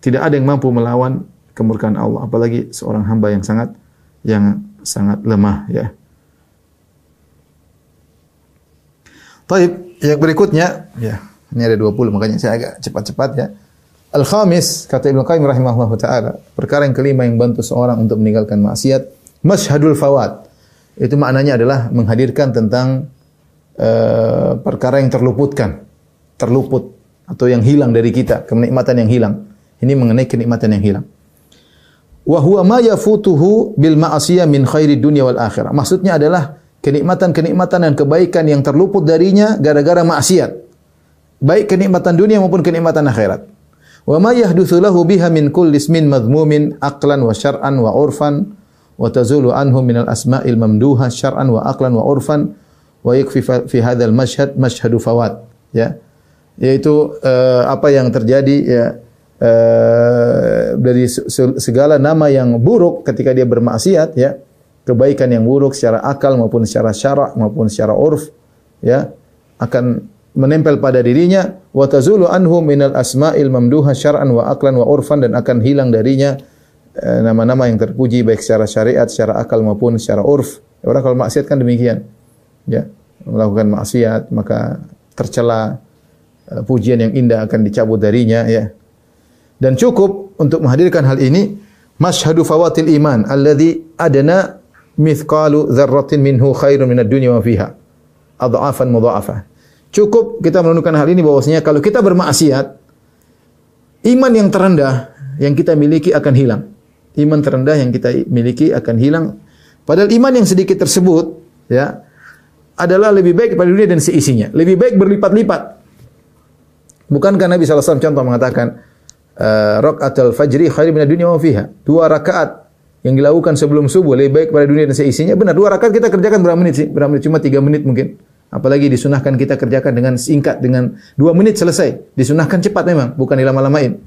Tidak ada yang mampu melawan kemurkaan Allah, apalagi seorang hamba yang sangat yang sangat lemah. Ya. Taib, yang berikutnya, ya, ini ada 20 makanya saya agak cepat-cepat ya. Al-khamis kata Ibnu Qayyim rahimahullah taala, perkara yang kelima yang bantu seorang untuk meninggalkan maksiat, masyhadul fawat. Itu maknanya adalah menghadirkan tentang uh, perkara yang terluputkan, terluput atau yang hilang dari kita, kenikmatan yang hilang. Ini mengenai kenikmatan yang hilang. Wa huwa ma bil ma'asiyah min khairi dunya wal akhirah. Maksudnya adalah kenikmatan-kenikmatan dan kebaikan yang terluput darinya gara-gara maksiat. Baik kenikmatan dunia maupun kenikmatan akhirat. Wa ma yahdutsu lahu biha min kulli ismin madhmumin aqlan wa syar'an wa urfan wa tazulu anhu min al-asma'il mamduha syar'an wa aqlan wa urfan wa yakfi fi hadzal mashhad mashhadu fawat ya yaitu uh, apa yang terjadi ya uh, dari segala nama yang buruk ketika dia bermaksiat ya kebaikan yang buruk secara akal maupun secara syarak maupun secara urf ya akan menempel pada dirinya wa tazulu anhu minal asma'il mamduha syar'an wa aqlan wa urfan dan akan hilang darinya eh, nama-nama yang terpuji baik secara syariat, secara akal maupun secara urf. Orang kalau maksiat kan demikian. Ya, melakukan maksiat maka tercela uh, pujian yang indah akan dicabut darinya ya. Dan cukup untuk menghadirkan hal ini masyhadu fawatil iman alladhi adana mithqalu dzarratin minhu khairun minad dunya wa fiha adhafan mudha'afah Cukup kita menunjukkan hal ini bahwasanya kalau kita bermaksiat, iman yang terendah yang kita miliki akan hilang. Iman terendah yang kita miliki akan hilang. Padahal iman yang sedikit tersebut, ya, adalah lebih baik daripada dunia dan seisinya. Lebih baik berlipat-lipat. Bukankah Nabi SAW contoh mengatakan, uh, Rakatul fajri khairi minad dunya wa fiha. Dua rakaat yang dilakukan sebelum subuh lebih baik pada dunia dan seisinya. Benar, dua rakaat kita kerjakan berapa menit sih? Berapa menit? Cuma tiga menit mungkin. Apalagi disunahkan kita kerjakan dengan singkat, dengan dua menit selesai. Disunahkan cepat memang, bukan dilama-lamain.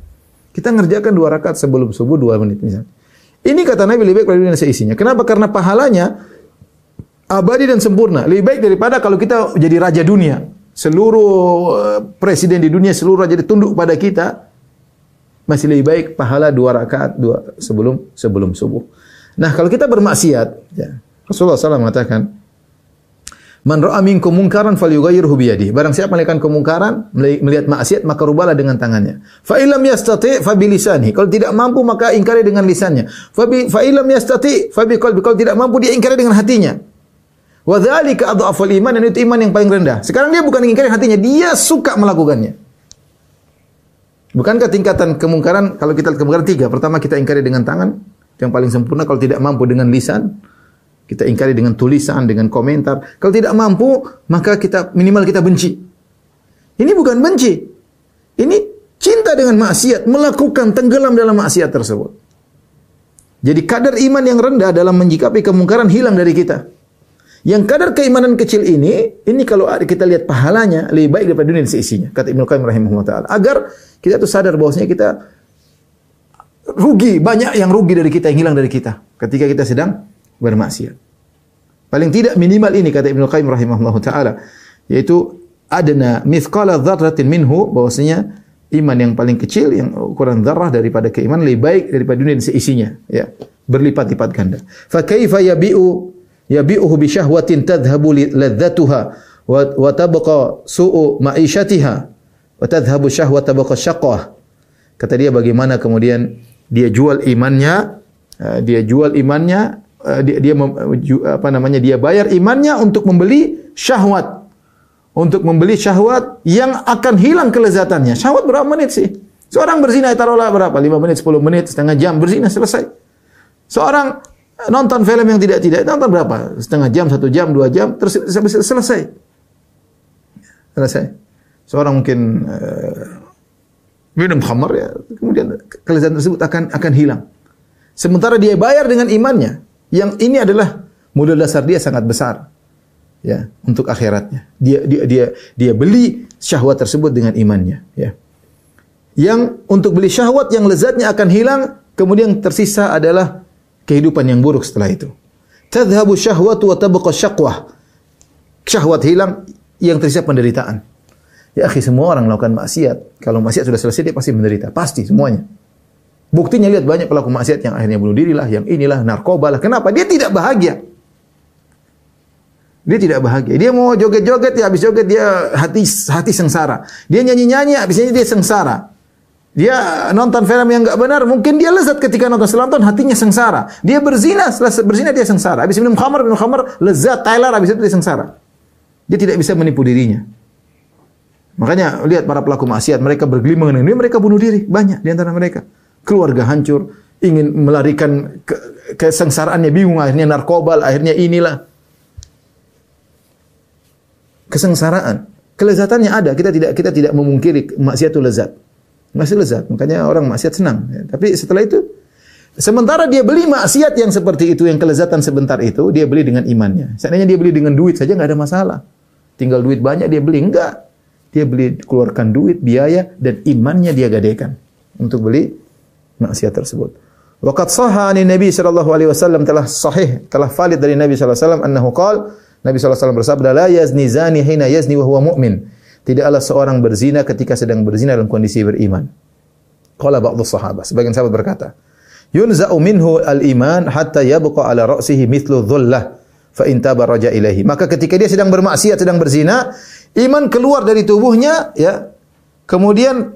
Kita ngerjakan dua rakaat sebelum subuh dua menit misalnya. Ini kata Nabi lebih baik dari dunia seisinya. Kenapa? Karena pahalanya abadi dan sempurna. Lebih baik daripada kalau kita jadi raja dunia. Seluruh eh, presiden di dunia, seluruh raja ditunduk pada kita. Masih lebih baik pahala dua rakaat dua sebelum sebelum subuh. Nah kalau kita bermaksiat, ya, Rasulullah SAW mengatakan, Man ra'a minkum munkaran falyughayyirhu bi yadihi. Barang siapa melihat kemungkaran, melihat maksiat maka rubahlah dengan tangannya. Fa illam yastati fa bi lisanihi. Kalau tidak mampu maka ingkari dengan lisannya. Fa bi fa illam yastati fa bi qalbi. Kalau tidak mampu dia ingkari dengan hatinya. Wa dzalika adhaful iman dan itu iman yang paling rendah. Sekarang dia bukan ingkari hatinya, dia suka melakukannya. Bukankah tingkatan kemungkaran kalau kita kemungkaran tiga? Pertama kita ingkari dengan tangan, yang paling sempurna kalau tidak mampu dengan lisan, kita ingkari dengan tulisan, dengan komentar. Kalau tidak mampu, maka kita minimal kita benci. Ini bukan benci. Ini cinta dengan maksiat, melakukan tenggelam dalam maksiat tersebut. Jadi kadar iman yang rendah dalam menyikapi kemungkaran hilang dari kita. Yang kadar keimanan kecil ini, ini kalau kita lihat pahalanya lebih baik daripada dunia seisinya. Kata Ibnu Qayyim rahimahullah taala. Agar kita tuh sadar bahwasanya kita rugi, banyak yang rugi dari kita, yang hilang dari kita ketika kita sedang bermaksiat. Paling tidak minimal ini kata Ibnu Qayyim rahimahullah taala yaitu adna mithqala dzarratin minhu bahwasanya iman yang paling kecil yang ukuran zarrah daripada keimanan lebih baik daripada dunia seisinya ya berlipat-lipat ganda fa kaifa yabi'u yabi'uhu bi syahwatin tadhhabu ladzatuha wa tabqa su'u ma'ishatiha wa tadhhabu syahwa tabqa syaqwah kata dia bagaimana kemudian dia jual imannya eh, dia jual imannya Eh, dia, dia apa namanya dia bayar imannya untuk membeli syahwat untuk membeli syahwat yang akan hilang kelezatannya. Syahwat berapa menit sih? Seorang berzina taruhlah berapa? 5 menit, 10 menit, setengah jam berzina selesai. Seorang nonton film yang tidak-tidak nonton berapa? Setengah jam, satu jam, dua jam, terus selesai. Selesai. Seorang mungkin uh, minum khamar ya, kemudian kelezatan tersebut akan akan hilang. Sementara dia bayar dengan imannya, yang ini adalah modal dasar dia sangat besar ya untuk akhiratnya. Dia dia dia dia beli syahwat tersebut dengan imannya ya. Yang untuk beli syahwat yang lezatnya akan hilang, kemudian tersisa adalah kehidupan yang buruk setelah itu. Tadhhabu syahwatu wa tabqa syaqwah. Syahwat hilang, yang tersisa penderitaan. Ya akhi, semua orang melakukan maksiat. Kalau maksiat sudah selesai, dia pasti menderita. Pasti, semuanya. Buktinya lihat banyak pelaku maksiat yang akhirnya bunuh diri lah, yang inilah, narkoba lah. Kenapa? Dia tidak bahagia. Dia tidak bahagia. Dia mau joget-joget ya habis joget dia hati hati sengsara. Dia nyanyi-nyanyi habis nyanyi dia sengsara. Dia nonton film yang enggak benar, mungkin dia lezat ketika nonton selanton hatinya sengsara. Dia berzina, setelah berzina dia sengsara. Habis minum khamar, minum khamar, lezat, Tyler habis itu dia sengsara. Dia tidak bisa menipu dirinya. Makanya lihat para pelaku maksiat, mereka bergelimang dengan ini, mereka bunuh diri, banyak di antara mereka. Keluarga hancur, ingin melarikan ke, kesengsaraannya bingung, akhirnya narkoba, akhirnya inilah kesengsaraan. Kelezatannya ada, kita tidak kita tidak memungkiri maksiat itu lezat. Masih lezat, makanya orang maksiat senang. Ya, tapi setelah itu Sementara dia beli maksiat yang seperti itu, yang kelezatan sebentar itu, dia beli dengan imannya. Seandainya dia beli dengan duit saja nggak ada masalah. Tinggal duit banyak dia beli, enggak. Dia beli keluarkan duit, biaya dan imannya dia gadekan untuk beli maksiat tersebut. Waqad sahha Nabi sallallahu alaihi wasallam telah sahih, telah valid dari Nabi sallallahu alaihi wasallam annahu qala Nabi SAW bersabda, La yazni zani hina yazni wa huwa mu'min. Tidaklah seorang berzina ketika sedang berzina dalam kondisi beriman. Qala ba'du sahabat. Sebagian sahabat berkata, Yunza'u minhu al-iman hatta yabqa ala ra'sihi mithlu dhullah fa in taba raja ilahi. Maka ketika dia sedang bermaksiat, sedang berzina, iman keluar dari tubuhnya, ya. Kemudian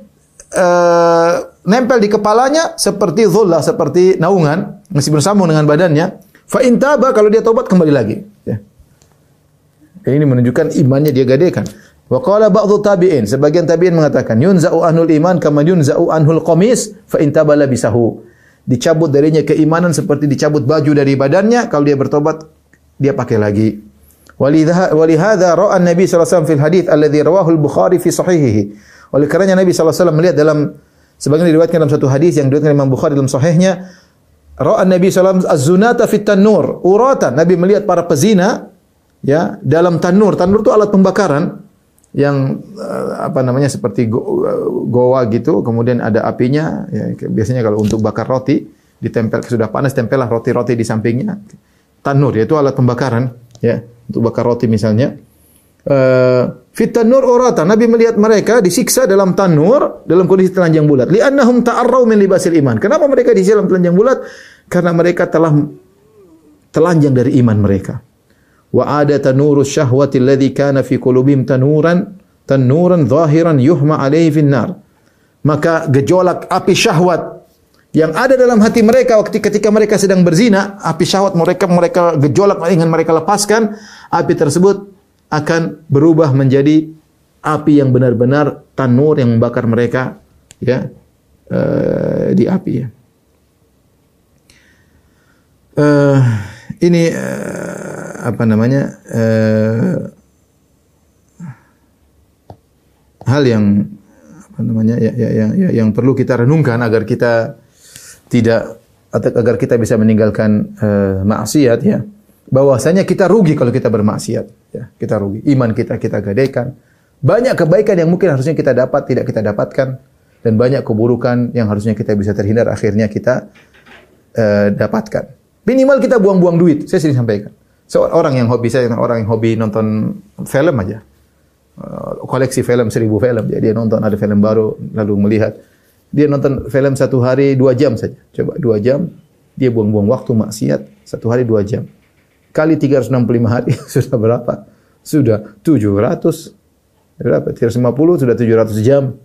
uh, nempel di kepalanya seperti dhullah, seperti naungan, masih bersambung dengan badannya. Fa in taba kalau dia tobat kembali lagi, ya. Ini menunjukkan imannya dia gadekan. Wa qala ba'dhu tabi'in, sebagian tabi'in mengatakan yunza'u anul iman kama yunza'u anhul qamis fa in tabala bisahu. Dicabut darinya keimanan seperti dicabut baju dari badannya, kalau dia bertobat dia pakai lagi. Walihada ra'a Nabi sallallahu alaihi wasallam fil hadits alladhi rawahu al-Bukhari fi sahihihi. Oleh karenanya Nabi sallallahu alaihi wasallam melihat dalam sebagian diriwayatkan dalam satu hadis yang diriwayatkan Imam Bukhari dalam sahihnya Ra'a Nabi sallallahu alaihi wasallam az-zunata fit tanur, uratan. Nabi melihat para pezina ya dalam tanur. Tanur itu alat pembakaran yang uh, apa namanya seperti uh, goa gitu, kemudian ada apinya. Ya, biasanya kalau untuk bakar roti ditempel sudah panas tempellah roti-roti di sampingnya. Tanur yaitu alat pembakaran ya untuk bakar roti misalnya. Uh, fit tanur urata Nabi melihat mereka disiksa dalam tanur dalam kondisi telanjang bulat. Li'annahum ta'arrau min libasil iman. Kenapa mereka di dalam telanjang bulat? Karena mereka telah telanjang dari iman mereka wa ada tanurus syahwati alladhi kana fi qulubihim tanuran tanuran zahiran yuhma alaihi finnar maka gejolak api syahwat yang ada dalam hati mereka waktu ketika mereka sedang berzina api syahwat mereka mereka gejolak ingin mereka lepaskan api tersebut akan berubah menjadi api yang benar-benar tanur yang membakar mereka ya uh, di api ya. Uh, ini uh, apa namanya uh, hal yang apa namanya ya, ya, ya, ya, yang perlu kita renungkan agar kita tidak atau agar kita bisa meninggalkan uh, maksiat ya. Bahwasanya kita rugi kalau kita bermaksiat ya. Kita rugi. Iman kita kita gadaikan. Banyak kebaikan yang mungkin harusnya kita dapat tidak kita dapatkan. Dan banyak keburukan yang harusnya kita bisa terhindar akhirnya kita uh, dapatkan. Minimal kita buang-buang duit. Saya sering sampaikan. Seorang yang hobi saya, orang yang hobi nonton film aja. Uh, koleksi film seribu film. Jadi dia nonton ada film baru lalu melihat. Dia nonton film satu hari dua jam saja. Coba dua jam. Dia buang-buang waktu maksiat satu hari dua jam. Kali 365 hari sudah berapa? Sudah 700 berapa? 350 sudah 700 jam.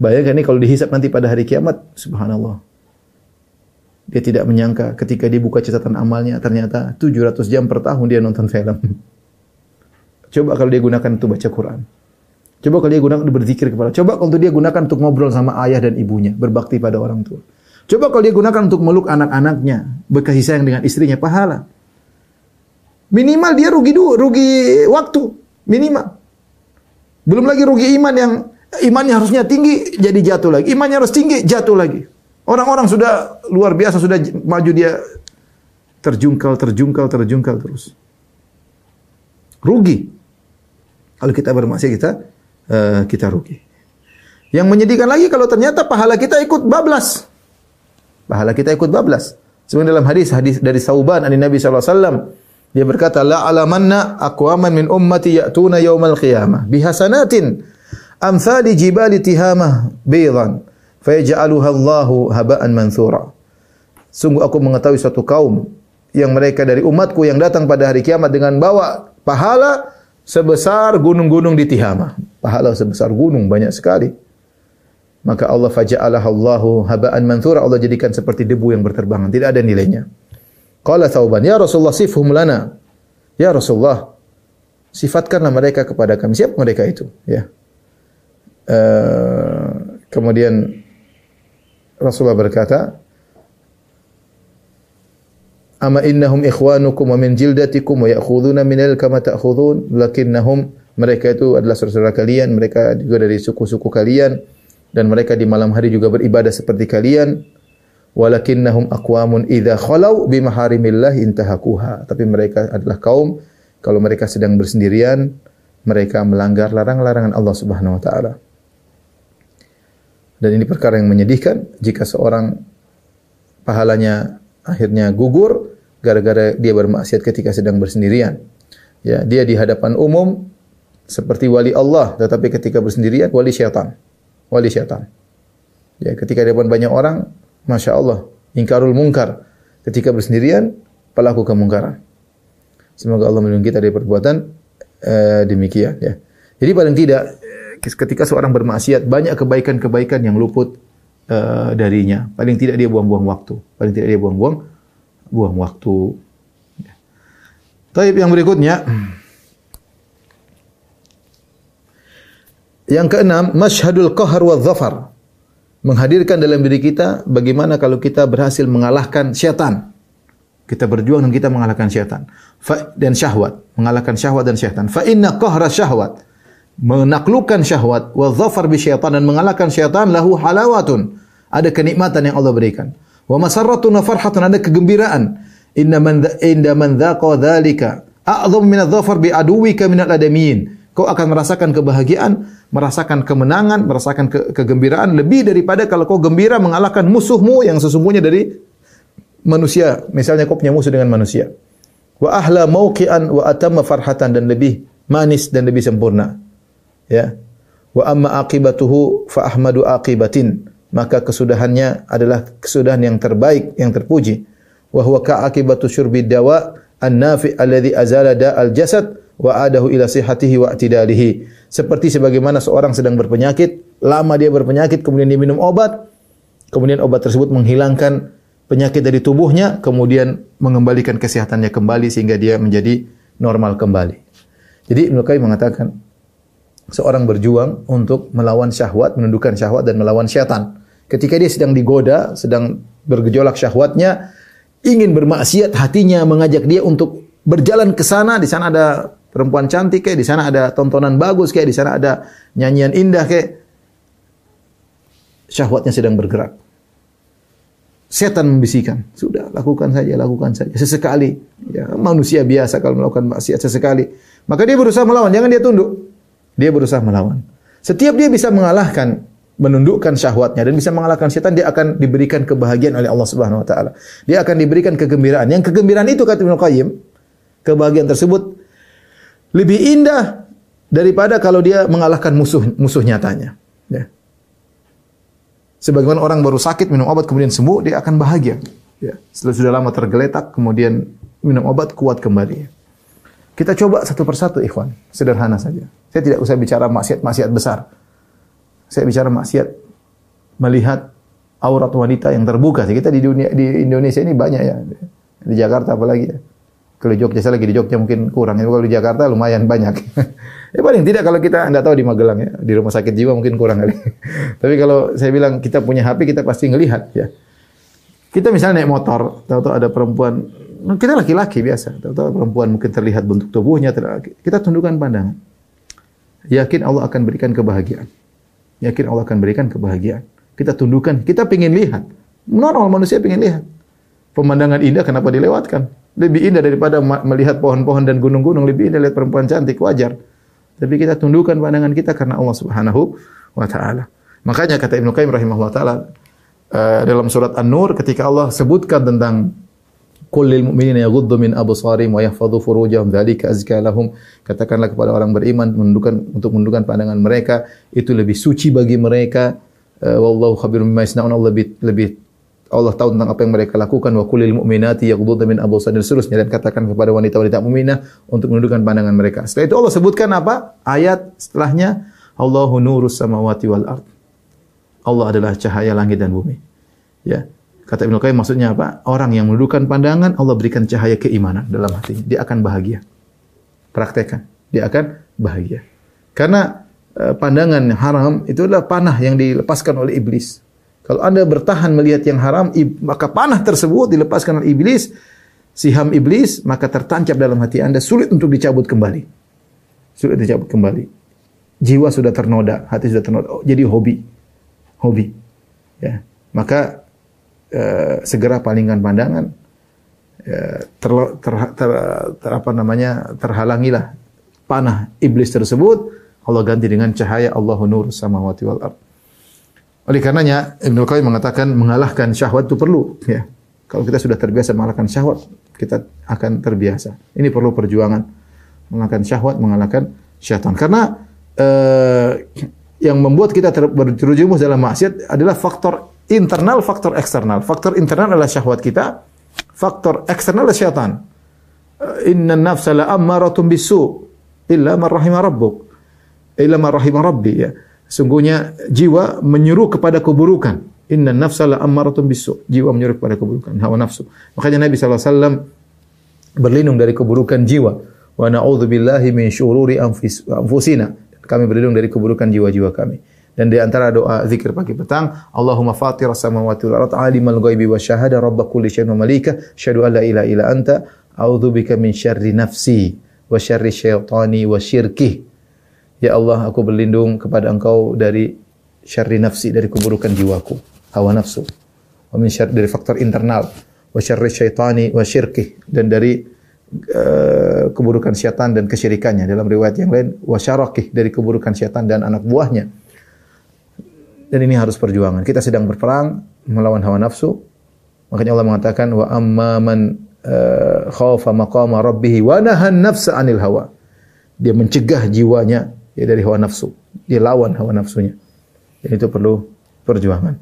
Bayangkan ini kalau dihisap nanti pada hari kiamat, subhanallah. Dia tidak menyangka ketika dia buka catatan amalnya ternyata 700 jam per tahun dia nonton film. Coba kalau dia gunakan untuk baca Quran. Coba kalau dia gunakan untuk berzikir kepada. Coba kalau dia gunakan untuk ngobrol sama ayah dan ibunya, berbakti pada orang tua. Coba kalau dia gunakan untuk meluk anak-anaknya, berkasih sayang dengan istrinya, pahala. Minimal dia rugi dulu, rugi waktu, minimal. Belum lagi rugi iman yang imannya harusnya tinggi jadi jatuh lagi. Imannya harus tinggi jatuh lagi. Orang-orang sudah luar biasa sudah maju dia terjungkal terjungkal terjungkal terus. Rugi. Kalau kita bermaksiat kita uh, kita rugi. Yang menyedihkan lagi kalau ternyata pahala kita ikut bablas. Pahala kita ikut bablas. Sebenarnya dalam hadis hadis dari Sauban dari Nabi wasallam dia berkata la alamanna aqwaman min ummati ya'tuna yaumal qiyamah bihasanatin amsali jibali tihamah baydan fayaj'aluha Allahu haba'an manthura. Sungguh aku mengetahui satu kaum yang mereka dari umatku yang datang pada hari kiamat dengan bawa pahala sebesar gunung-gunung di Tihama. Pahala sebesar gunung banyak sekali. Maka Allah faja'alah Allahu haba'an manthura. Allah jadikan seperti debu yang berterbangan. Tidak ada nilainya. Qala Thauban, Ya Rasulullah sifhum lana. Ya Rasulullah, sifatkanlah mereka kepada kami. Siapa mereka itu? Ya. Uh, kemudian Rasulullah berkata, Ama innahum ikhwanukum wa min jildatikum wa ya'khuduna minal kama ta'khudun lakinnahum mereka itu adalah saudara kalian, mereka juga dari suku-suku kalian dan mereka di malam hari juga beribadah seperti kalian. Walakinnahum aqwamun idza khalau bi maharimillah intahakuha. Tapi mereka adalah kaum kalau mereka sedang bersendirian, mereka melanggar larang-larangan Allah Subhanahu wa taala. Dan ini perkara yang menyedihkan jika seorang pahalanya akhirnya gugur gara-gara dia bermaksiat ketika sedang bersendirian. Ya, dia di hadapan umum seperti wali Allah, tetapi ketika bersendirian wali syaitan. Wali syaitan. Ya, ketika di depan banyak orang, masya Allah, ingkarul mungkar. Ketika bersendirian, pelaku kemungkaran. Semoga Allah melindungi kita dari perbuatan eh, demikian. Ya. Jadi paling tidak, ketika seorang bermaksiat, banyak kebaikan-kebaikan yang luput uh, darinya. Paling tidak dia buang-buang waktu. Paling tidak dia buang-buang buang waktu. Taib yang berikutnya. Yang keenam, masyhadul qahar wa dhafar. Menghadirkan dalam diri kita bagaimana kalau kita berhasil mengalahkan syaitan. Kita berjuang dan kita mengalahkan syaitan. Fa dan syahwat, mengalahkan syahwat dan syaitan. Fa inna qahra syahwat menaklukkan syahwat wa dhafar bi syaitan dan mengalahkan syaitan lahu halawatun. Ada kenikmatan yang Allah berikan. Wa masarratun farhatun ada kegembiraan. Inna man inda man dzaqa dzalika a'dham min adh-dhafar bi aduwika min al-adamin. Kau akan merasakan kebahagiaan, merasakan kemenangan, merasakan ke kegembiraan lebih daripada kalau kau gembira mengalahkan musuhmu yang sesungguhnya dari manusia. Misalnya kau punya musuh dengan manusia. Wa ahla mauqi'an wa atamma farhatan dan lebih manis dan lebih sempurna. Ya. Wa amma aqibatuhu fa ahmadu aqibatin maka kesudahannya adalah kesudahan yang terbaik, yang terpuji. Wa huwa ka'akibatu syurbi dawa an-nafi alladhi azala da'al jasad wa adahu ila sihhatihi wa i'tidalihi. Seperti sebagaimana seorang sedang berpenyakit, lama dia berpenyakit kemudian dia minum obat, kemudian obat tersebut menghilangkan penyakit dari tubuhnya, kemudian mengembalikan kesehatannya kembali sehingga dia menjadi normal kembali. Jadi Ibnu Qayyim mengatakan seorang berjuang untuk melawan syahwat, menundukkan syahwat dan melawan syaitan. Ketika dia sedang digoda, sedang bergejolak syahwatnya, ingin bermaksiat, hatinya mengajak dia untuk berjalan ke sana, di sana ada perempuan cantik kayak, di sana ada tontonan bagus kayak, di sana ada nyanyian indah kayak. Syahwatnya sedang bergerak. Setan membisikkan, sudah lakukan saja, lakukan saja. Sesekali, ya, manusia biasa kalau melakukan maksiat sesekali. Maka dia berusaha melawan, jangan dia tunduk. Dia berusaha melawan. Setiap dia bisa mengalahkan menundukkan syahwatnya dan bisa mengalahkan setan dia akan diberikan kebahagiaan oleh Allah Subhanahu wa taala. Dia akan diberikan kegembiraan. Yang kegembiraan itu kata Ibnu Qayyim, kebahagiaan tersebut lebih indah daripada kalau dia mengalahkan musuh musuh nyatanya. Ya. Sebagaimana orang baru sakit minum obat kemudian sembuh, dia akan bahagia. Ya. Setelah sudah lama tergeletak kemudian minum obat kuat kembali. Kita coba satu persatu ikhwan, sederhana saja. Saya tidak usah bicara maksiat-maksiat besar. Saya bicara maksiat melihat aurat wanita yang terbuka. Kita di dunia di Indonesia ini banyak ya. Di Jakarta apalagi ya. Kalau Jogja saya lagi di Jogja mungkin kurang. Kalau di Jakarta lumayan banyak. ya paling tidak kalau kita anda tahu di Magelang ya, di rumah sakit jiwa mungkin kurang kali. Tapi kalau saya bilang kita punya HP kita pasti ngelihat ya. Kita misalnya naik motor, tahu-tahu ada perempuan, kita laki-laki biasa, tahu-tahu perempuan mungkin terlihat bentuk tubuhnya, kita tundukkan pandangan. Yakin Allah akan berikan kebahagiaan. Yakin Allah akan berikan kebahagiaan. Kita tundukkan, kita ingin lihat. Normal manusia ingin lihat. Pemandangan indah kenapa dilewatkan? Lebih indah daripada melihat pohon-pohon dan gunung-gunung, lebih indah lihat perempuan cantik, wajar. Tapi kita tundukkan pandangan kita karena Allah Subhanahu wa taala. Makanya kata Ibnu Qayyim rahimahullah taala uh, dalam surat An-Nur ketika Allah sebutkan tentang Kullil mu'minina yaghuddu min absarihim wa yahfadhu furujahum dzalika azka lahum. Katakanlah kepada orang beriman menundukkan untuk menundukkan pandangan mereka itu lebih suci bagi mereka. Uh, wallahu khabirum bima yasnaun. Allah lebih lebih Allah tahu tentang apa yang mereka lakukan wa kulil mu'minati yaghdudna min absarihim seterusnya dan katakan kepada wanita-wanita mukminah untuk menundukkan pandangan mereka. Setelah itu Allah sebutkan apa? Ayat setelahnya Allahu nurus samawati wal ard. Allah adalah cahaya langit dan bumi. Ya. Kata Ibnu Qayyim maksudnya apa? Orang yang menundukkan pandangan Allah berikan cahaya keimanan dalam hatinya. Dia akan bahagia. Praktekkan. Dia akan bahagia. Karena uh, pandangan haram itu adalah panah yang dilepaskan oleh iblis. Kalau Anda bertahan melihat yang haram, maka panah tersebut dilepaskan oleh iblis, siham iblis, maka tertancap dalam hati Anda, sulit untuk dicabut kembali. Sulit dicabut kembali. Jiwa sudah ternoda, hati sudah ternoda. Oh, jadi hobi. Hobi. Ya. Maka eh, segera palingkan pandangan. Ya, ter, ter, ter, ter, apa namanya terhalangilah panah iblis tersebut Allah ganti dengan cahaya Allahu nur samawati wal ard. Oleh karenanya Ibnu Qayyim mengatakan mengalahkan syahwat itu perlu ya. Kalau kita sudah terbiasa mengalahkan syahwat, kita akan terbiasa. Ini perlu perjuangan mengalahkan syahwat, mengalahkan syaitan. Karena eh, yang membuat kita berjerumus dalam maksiat adalah faktor internal, faktor eksternal. Faktor internal adalah syahwat kita, faktor eksternal adalah syaitan. Eh, inna nafsa la ammaratun bisu illa man rabbuk. Illa man rabbi ya. Sungguhnya jiwa menyuruh kepada keburukan. Inna nafsa la ammaratun bisu. Jiwa menyuruh kepada keburukan, hawa nafsu. Makanya Nabi SAW berlindung dari keburukan jiwa. Wa na'udzu billahi min syururi anfusina. Kami berlindung dari keburukan jiwa-jiwa kami. Dan di antara doa zikir pagi petang, Allahumma fatir samawati wal ardh alimal ghaibi wasyahada rabb kulli syai'in wa malika, syahadu an la ilaha illa anta, a'udzu bika min syarri nafsi wa syarri syaitani wa syirkihi. Ya Allah, aku berlindung kepada Engkau dari syarri nafsi, dari keburukan jiwaku, hawa nafsu. Wa min syarri dari faktor internal, wa syarri syaitani wa syirkih dan dari uh, keburukan syaitan dan kesyirikannya. Dalam riwayat yang lain, wa syarakih dari keburukan syaitan dan anak buahnya. Dan ini harus perjuangan. Kita sedang berperang melawan hawa nafsu. Makanya Allah mengatakan wa amma man uh, khafa maqama rabbih wa nahan nafsa anil hawa. Dia mencegah jiwanya ya dari hawa nafsu. Dia lawan hawa nafsunya. Dan itu perlu perjuangan.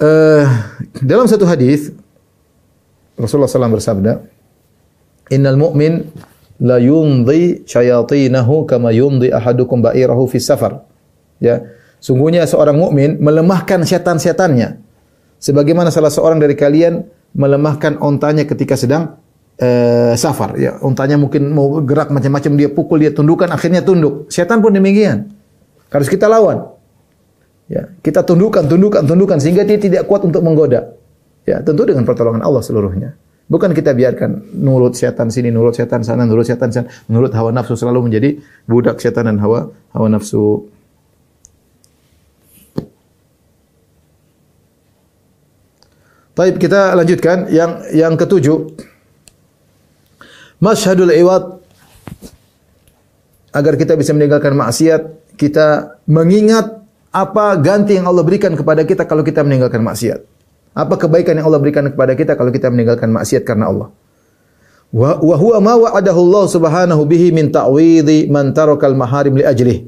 Uh, dalam satu hadis Rasulullah SAW bersabda, "Innal mu'min la yumdi syayatinahu kama yumdi ahadukum ba'irahu fi safar." Ya, sungguhnya seorang mukmin melemahkan setan-setannya. Sebagaimana salah seorang dari kalian melemahkan ontanya ketika sedang uh, safar. Ya untanya mungkin mau gerak macam-macam dia pukul dia tundukkan akhirnya tunduk. Setan pun demikian. Harus kita lawan. Ya kita tundukkan tundukkan tundukkan sehingga dia tidak kuat untuk menggoda. Ya tentu dengan pertolongan Allah seluruhnya. Bukan kita biarkan nurut setan sini nurut setan sana nurut setan sana. Nurut hawa nafsu selalu menjadi budak setan dan hawa hawa nafsu Baik, kita lanjutkan yang yang ketujuh. Masyhadul iwad agar kita bisa meninggalkan maksiat, kita mengingat apa ganti yang Allah berikan kepada kita kalau kita meninggalkan maksiat. Apa kebaikan yang Allah berikan kepada kita kalau kita meninggalkan maksiat karena Allah. Wa huwa ma wa'adahu Allah Subhanahu bihi min ta'widhi man tarakal maharim li ajlih.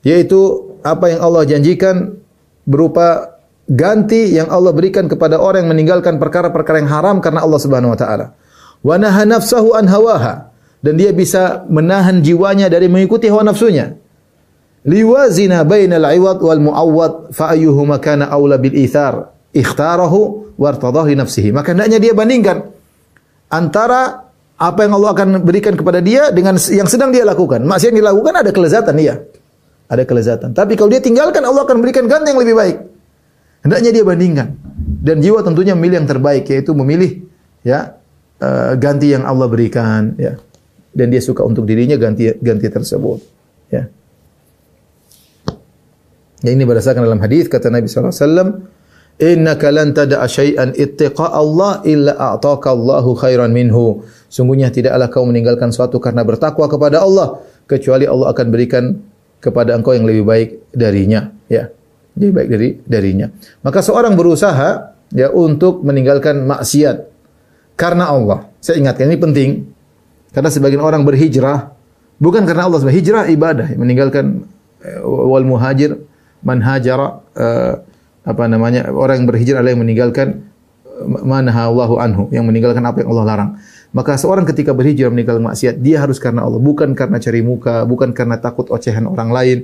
Yaitu apa yang Allah janjikan berupa ganti yang Allah berikan kepada orang yang meninggalkan perkara-perkara yang haram karena Allah Subhanahu wa taala wa naha nafsahu an hawaha dan dia bisa menahan jiwanya dari mengikuti hawa nafsunya. Liwazina bainal iwad wal muawwad fa ayyuhuma kana aula bil ithar ikhtarahu wartadahu nafsihi. Maka hendaknya dia bandingkan antara apa yang Allah akan berikan kepada dia dengan yang sedang dia lakukan. Maksiat yang dilakukan ada kelezatan iya. Ada kelezatan. Tapi kalau dia tinggalkan Allah akan berikan ganti yang lebih baik. Hendaknya dia bandingkan. Dan jiwa tentunya memilih yang terbaik yaitu memilih ya uh, ganti yang Allah berikan ya. Dan dia suka untuk dirinya ganti ganti tersebut ya. Ya ini berdasarkan dalam hadis kata Nabi sallallahu alaihi wasallam Innaka lan tada'a syai'an ittiqa Allah illa a'taka Allahu khairan minhu. Sungguhnya tidaklah kau meninggalkan suatu karena bertakwa kepada Allah kecuali Allah akan berikan kepada engkau yang lebih baik darinya, ya. Lebih baik dari darinya. Maka seorang berusaha ya untuk meninggalkan maksiat karena Allah. Saya ingatkan ini penting. Karena sebagian orang berhijrah bukan karena Allah, hijrah ibadah, meninggalkan eh, wal muhajir man hajara uh, apa namanya orang yang berhijrah adalah yang meninggalkan mana Allahu anhu yang meninggalkan apa yang Allah larang. Maka seorang ketika berhijrah meninggalkan maksiat dia harus karena Allah, bukan karena cari muka, bukan karena takut ocehan orang lain,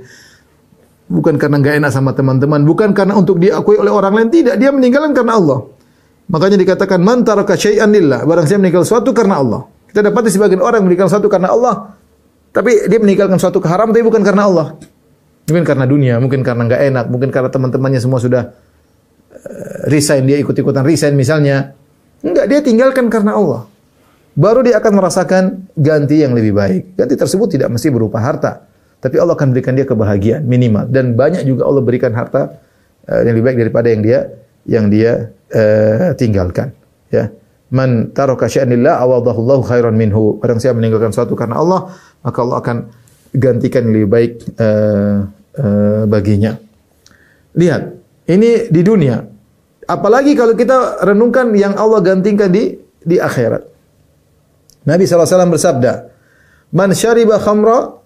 bukan karena nggak enak sama teman-teman, bukan karena untuk diakui oleh orang lain, tidak, dia meninggalkan karena Allah. Makanya dikatakan man taraka syai'an lillah, barang siapa meninggalkan sesuatu karena Allah. Kita dapat sebagian orang meninggalkan sesuatu karena Allah, tapi dia meninggalkan suatu keharam tapi bukan karena Allah. Mungkin karena dunia, mungkin karena nggak enak, mungkin karena teman-temannya semua sudah uh, resign, dia ikut-ikutan resign misalnya. Enggak, dia tinggalkan karena Allah. Baru dia akan merasakan ganti yang lebih baik. Ganti tersebut tidak mesti berupa harta. Tapi Allah akan berikan dia kebahagiaan minimal. Dan banyak juga Allah berikan harta uh, yang lebih baik daripada yang dia yang dia uh, tinggalkan. Ya. Man taraka syai'an lillah awadahullahu khairan minhu. Barang siapa meninggalkan sesuatu karena Allah, maka Allah akan gantikan lebih baik uh, uh, baginya. Lihat, ini di dunia. Apalagi kalau kita renungkan yang Allah gantikan di di akhirat. Nabi SAW bersabda, Man syariba khamra,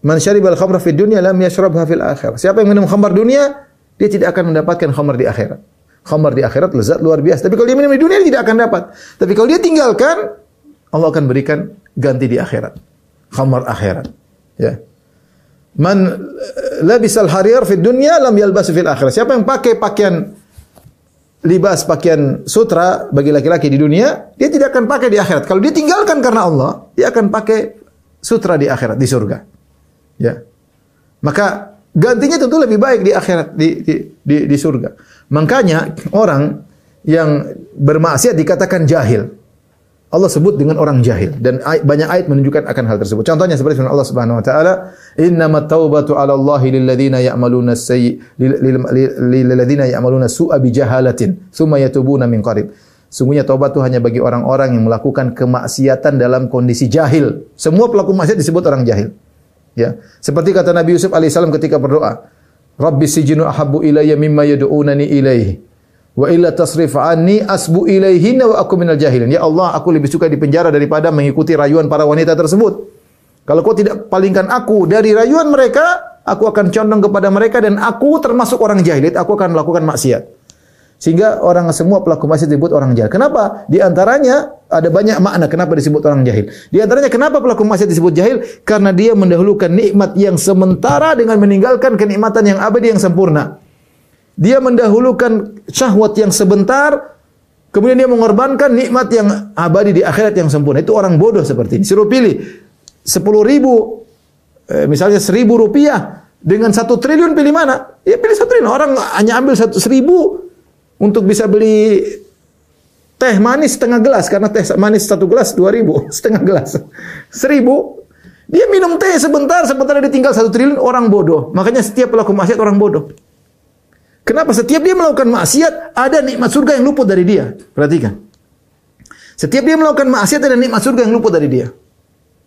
man syariba al-khamra fi dunya lam yashrabha fil akhirah. Siapa yang minum khamar dunia, dia tidak akan mendapatkan khamar di akhirat. Khamar di akhirat lezat luar biasa. Tapi kalau dia minum di dunia, dia tidak akan dapat. Tapi kalau dia tinggalkan, Allah akan berikan ganti di akhirat. Khamar akhirat. Ya. Man labisal harir fi dunya lam yalbas fil akhirah. Siapa yang pakai pakaian libas pakaian sutra bagi laki-laki di dunia, dia tidak akan pakai di akhirat. Kalau dia tinggalkan karena Allah, dia akan pakai sutra di akhirat di surga. Ya. Maka gantinya tentu lebih baik di akhirat di di di, di surga. Makanya orang yang bermaksiat dikatakan jahil. Allah sebut dengan orang jahil dan banyak ayat menunjukkan akan hal tersebut. Contohnya seperti firman Allah Subhanahu wa taala, "Innamat taubatu 'ala Allah lil ladzina ya'maluna sayyi lil ya'maluna su'a bi jahalatin, tsumma yatubuna min qarib." Sungguhnya taubat itu hanya bagi orang-orang yang melakukan kemaksiatan dalam kondisi jahil. Semua pelaku maksiat disebut orang jahil. Ya. Seperti kata Nabi Yusuf alaihissalam ketika berdoa, "Rabbi sijinu ahabbu ilayya mimma yad'unani ilaihi." Wa illa tasrif anni asbu ilaihinna wa aku minal jahilin. Ya Allah, aku lebih suka di penjara daripada mengikuti rayuan para wanita tersebut. Kalau kau tidak palingkan aku dari rayuan mereka, aku akan condong kepada mereka dan aku termasuk orang jahil. Aku akan melakukan maksiat. Sehingga orang semua pelaku maksiat disebut orang jahil. Kenapa? Di antaranya ada banyak makna kenapa disebut orang jahil. Di antaranya kenapa pelaku maksiat disebut jahil? Karena dia mendahulukan nikmat yang sementara dengan meninggalkan kenikmatan yang abadi yang sempurna. Dia mendahulukan syahwat yang sebentar, kemudian dia mengorbankan nikmat yang abadi di akhirat yang sempurna. Itu orang bodoh seperti ini. Suruh pilih sepuluh ribu, eh, misalnya seribu rupiah dengan satu triliun pilih mana? Ya pilih satu triliun. Orang hanya ambil satu seribu untuk bisa beli teh manis setengah gelas karena teh manis satu gelas dua ribu setengah gelas seribu dia minum teh sebentar sebentar dia tinggal satu triliun orang bodoh makanya setiap pelaku maksiat orang bodoh Kenapa? Setiap dia melakukan maksiat, ada nikmat surga yang luput dari dia. Perhatikan. Setiap dia melakukan maksiat, ada nikmat surga yang luput dari dia.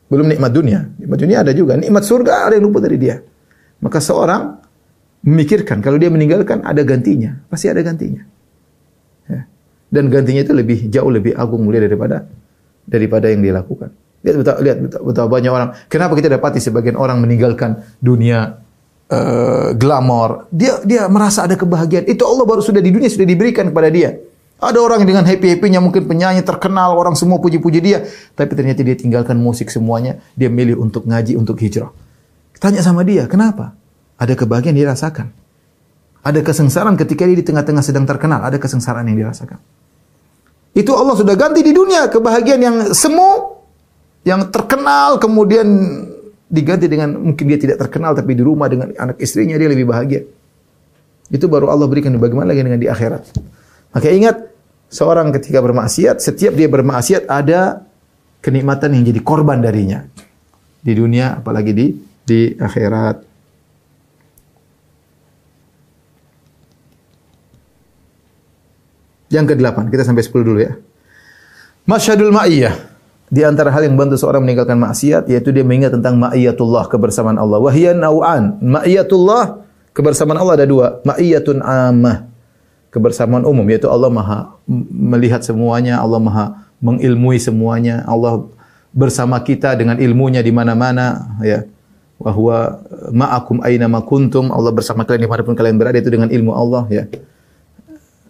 Belum nikmat dunia. Nikmat dunia ada juga. Nikmat surga ada yang luput dari dia. Maka seorang memikirkan, kalau dia meninggalkan, ada gantinya. Pasti ada gantinya. Dan gantinya itu lebih jauh lebih agung mulia daripada daripada yang dia lakukan. Lihat betapa, lihat betapa banyak orang. Kenapa kita dapati sebagian orang meninggalkan dunia uh, glamor, dia dia merasa ada kebahagiaan. Itu Allah baru sudah di dunia sudah diberikan kepada dia. Ada orang dengan happy-happynya mungkin penyanyi terkenal, orang semua puji-puji dia, tapi ternyata dia tinggalkan musik semuanya, dia milih untuk ngaji, untuk hijrah. Tanya sama dia, kenapa? Ada kebahagiaan dia rasakan. Ada kesengsaraan ketika dia di tengah-tengah sedang terkenal, ada kesengsaraan yang dirasakan. Itu Allah sudah ganti di dunia kebahagiaan yang semu, yang terkenal kemudian diganti dengan mungkin dia tidak terkenal tapi di rumah dengan anak istrinya dia lebih bahagia. Itu baru Allah berikan bagaimana lagi dengan di akhirat. Maka ingat seorang ketika bermaksiat, setiap dia bermaksiat ada kenikmatan yang jadi korban darinya. Di dunia apalagi di di akhirat. Yang ke-8, kita sampai 10 dulu ya. Masyadul ma'iyah. Di antara hal yang membantu seorang meninggalkan maksiat yaitu dia mengingat tentang ma'iyatullah kebersamaan Allah. Wahyan nau'an. Ma'iyatullah kebersamaan Allah ada dua. Ma'iyatun amah. Kebersamaan umum yaitu Allah Maha melihat semuanya, Allah Maha mengilmui semuanya, Allah bersama kita dengan ilmunya di mana-mana ya. Wa ma'akum aina kuntum. Allah bersama kalian di mana pun kalian berada itu dengan ilmu Allah ya.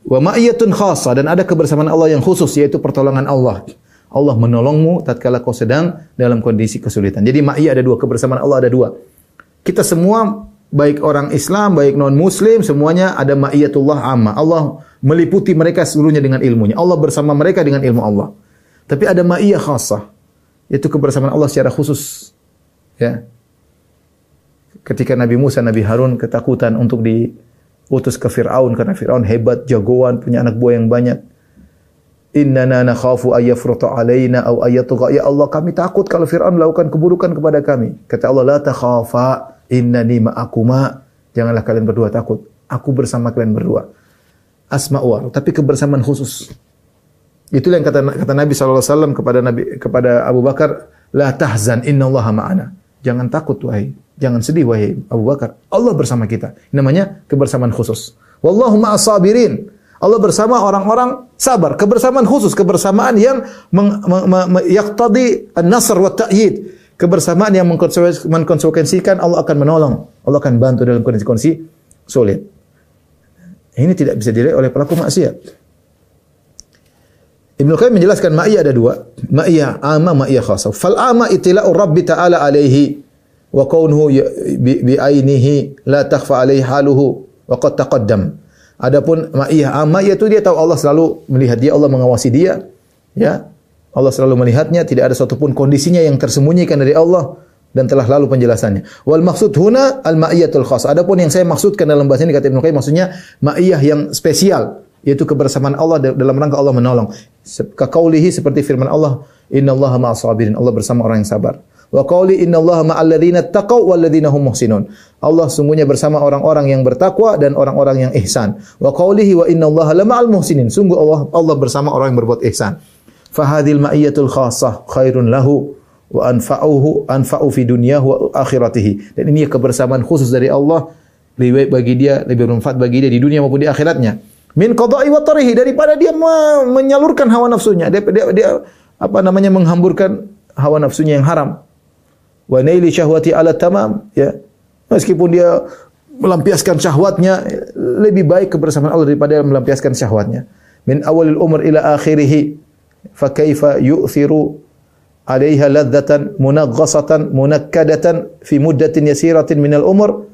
Wa ma'iyatun khassa dan ada kebersamaan Allah yang khusus yaitu pertolongan Allah. Allah menolongmu tatkala kau sedang dalam kondisi kesulitan. Jadi ma'iyah ada dua, kebersamaan Allah ada dua. Kita semua baik orang Islam, baik non muslim semuanya ada ma'iyatullah amma. Allah meliputi mereka seluruhnya dengan ilmunya. Allah bersama mereka dengan ilmu Allah. Tapi ada ma'iyah khassah yaitu kebersamaan Allah secara khusus. Ya. Ketika Nabi Musa, Nabi Harun ketakutan untuk di utus ke Fir'aun karena Fir'aun hebat, jagoan, punya anak buah yang banyak. Innana nakhafu ayyafruta alaina aw ayyatugha. Ya Allah, kami takut kalau Fir'aun melakukan keburukan kepada kami. Kata Allah, la takhafa innani ma'akuma. Janganlah kalian berdua takut. Aku bersama kalian berdua. Asma'u tapi kebersamaan khusus. Itulah yang kata kata Nabi SAW kepada Nabi kepada Abu Bakar, la tahzan innallaha ma'ana. Jangan takut wahai Jangan sedih wahai Abu Bakar. Allah bersama kita. Namanya kebersamaan khusus. Wallahu ma'as sabirin. Allah bersama orang-orang sabar. Kebersamaan khusus, kebersamaan yang yaqtadi an-nasr wa ta'yid. Kebersamaan yang mengkonsekuensikan Allah akan menolong. Allah akan bantu dalam kondisi-kondisi sulit. Ini tidak bisa diraih oleh pelaku maksiat. Ibnu Qayyim menjelaskan ma'iyah ada dua. Ma'iyah amma, ma'iyah khasa. Fal amma itila'u Rabbi ta'ala alaihi wa kaunuhu bi, bi ainihi la takhfa alaihi haluhu wa qad taqaddam. Adapun ma'iyah amma yaitu dia tahu Allah selalu melihat dia, Allah mengawasi dia, ya. Allah selalu melihatnya, tidak ada satupun kondisinya yang tersembunyikan dari Allah dan telah lalu penjelasannya. Wal maksud huna al ma'iyatul khas. Adapun yang saya maksudkan dalam bahasa ini kata Ibnu Qayyim maksudnya ma'iyah yang spesial yaitu kebersamaan Allah dalam rangka Allah menolong. Kakaulihi seperti firman Allah, "Innallaha ma'as sabirin." Allah bersama orang yang sabar. Wa qawli innallaha ma'al ladzina taqaw wal hum muhsinun. Allah sungguhnya bersama orang-orang yang bertakwa dan orang-orang yang ihsan. Wa qawlihi wa innallaha lama'al muhsinin. Sungguh Allah Allah bersama orang yang berbuat ihsan. Fahadhil ma'iyatul khassah khairun lahu wa anfa'uhu anfa'u fi dunyahu wa akhiratihi. Dan ini kebersamaan khusus dari Allah lebih baik bagi dia, lebih bermanfaat bagi dia di dunia maupun di akhiratnya. Min qada'i wa tarihi daripada dia menyalurkan hawa nafsunya, dia, dia, dia apa namanya menghamburkan hawa nafsunya yang haram wa naili syahwati ala tamam ya. Meskipun dia melampiaskan syahwatnya lebih baik kebersamaan Allah daripada melampiaskan syahwatnya. Min awalil umur ila akhirih fa kaifa yu'thiru alaiha ladzatan munaghasatan munakkadatan fi muddatin yasiratin min al umur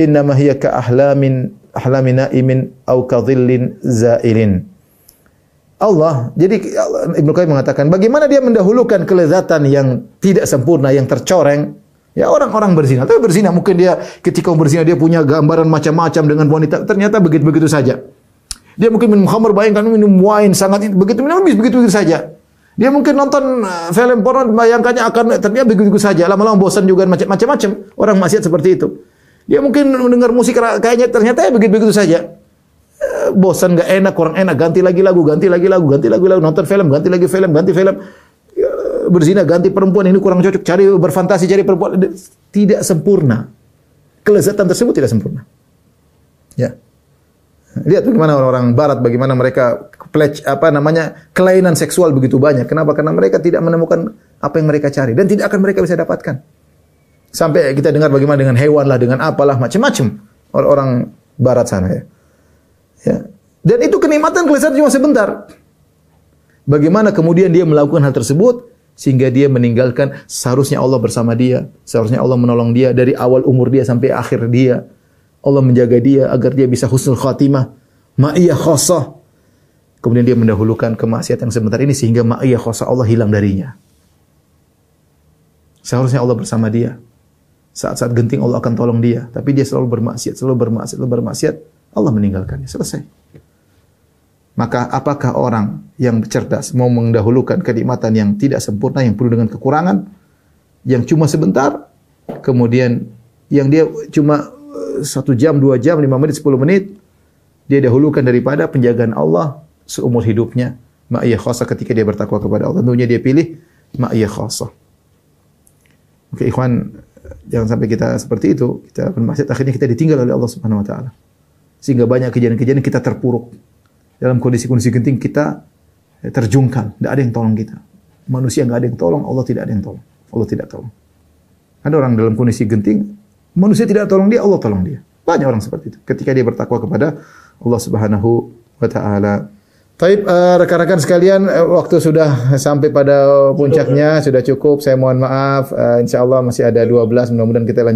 innama hiya ka ahlamin ahlamin naimin aw ka dhillin zailin Allah. Jadi Ibnu Qayyim mengatakan bagaimana dia mendahulukan kelezatan yang tidak sempurna, yang tercoreng. Ya orang-orang berzina, tapi berzina mungkin dia ketika berzina dia punya gambaran macam-macam dengan wanita, ternyata begitu-begitu saja. Dia mungkin minum khamr, bayangkan minum wine sangat begitu minum begitu-begitu saja. Dia mungkin nonton uh, film porno bayangkannya akan ternyata begitu-begitu saja. Lama-lama bosan juga macam-macam. Orang maksiat seperti itu. Dia mungkin mendengar musik kayaknya ternyata ya begitu-begitu saja bosan nggak enak, kurang enak, ganti lagi lagu, ganti lagi lagu, ganti lagi lagu, nonton film, ganti lagi film, ganti film. Ya, berzina, ganti perempuan ini kurang cocok, cari berfantasi cari perempuan tidak sempurna. Kelezatan tersebut tidak sempurna. Ya. Lihat bagaimana orang-orang barat bagaimana mereka pledge apa namanya kelainan seksual begitu banyak. Kenapa? Karena mereka tidak menemukan apa yang mereka cari dan tidak akan mereka bisa dapatkan. Sampai kita dengar bagaimana dengan hewan lah, dengan apalah macam-macam orang-orang barat sana ya. Ya. Dan itu kenikmatan kelezatan cuma sebentar. Bagaimana kemudian dia melakukan hal tersebut sehingga dia meninggalkan seharusnya Allah bersama dia, seharusnya Allah menolong dia dari awal umur dia sampai akhir dia. Allah menjaga dia agar dia bisa husnul khatimah, ma'iyah khassah. Kemudian dia mendahulukan kemaksiatan sebentar ini sehingga ma'iyah khosa Allah hilang darinya. Seharusnya Allah bersama dia. Saat-saat genting Allah akan tolong dia. Tapi dia selalu bermaksiat, selalu bermaksiat, selalu bermaksiat. Allah meninggalkannya. Selesai. Maka apakah orang yang cerdas mau mendahulukan kenikmatan yang tidak sempurna, yang penuh dengan kekurangan, yang cuma sebentar, kemudian yang dia cuma eh, satu jam, dua jam, lima menit, sepuluh menit, dia dahulukan daripada penjagaan Allah seumur hidupnya. Ma'iyah khasa ketika dia bertakwa kepada Allah. Tentunya dia pilih ma'iyah khasa. Oke, ikhwan, jangan sampai kita seperti itu. Kita bermaksud akhirnya kita ditinggal oleh Allah Subhanahu wa taala. Sehingga banyak kejadian-kejadian kita terpuruk. Dalam kondisi-kondisi genting kita terjungkal, tidak ada yang tolong kita. Manusia nggak ada yang tolong, Allah tidak ada yang tolong. Allah tidak tolong. Ada orang dalam kondisi genting, manusia tidak tolong dia, Allah tolong dia. Banyak orang seperti itu. Ketika dia bertakwa kepada Allah Subhanahu wa taala. Taib uh, rekan-rekan sekalian uh, waktu sudah sampai pada puncaknya sudah cukup saya mohon maaf uh, insyaallah masih ada 12 mudah-mudahan kita lanjut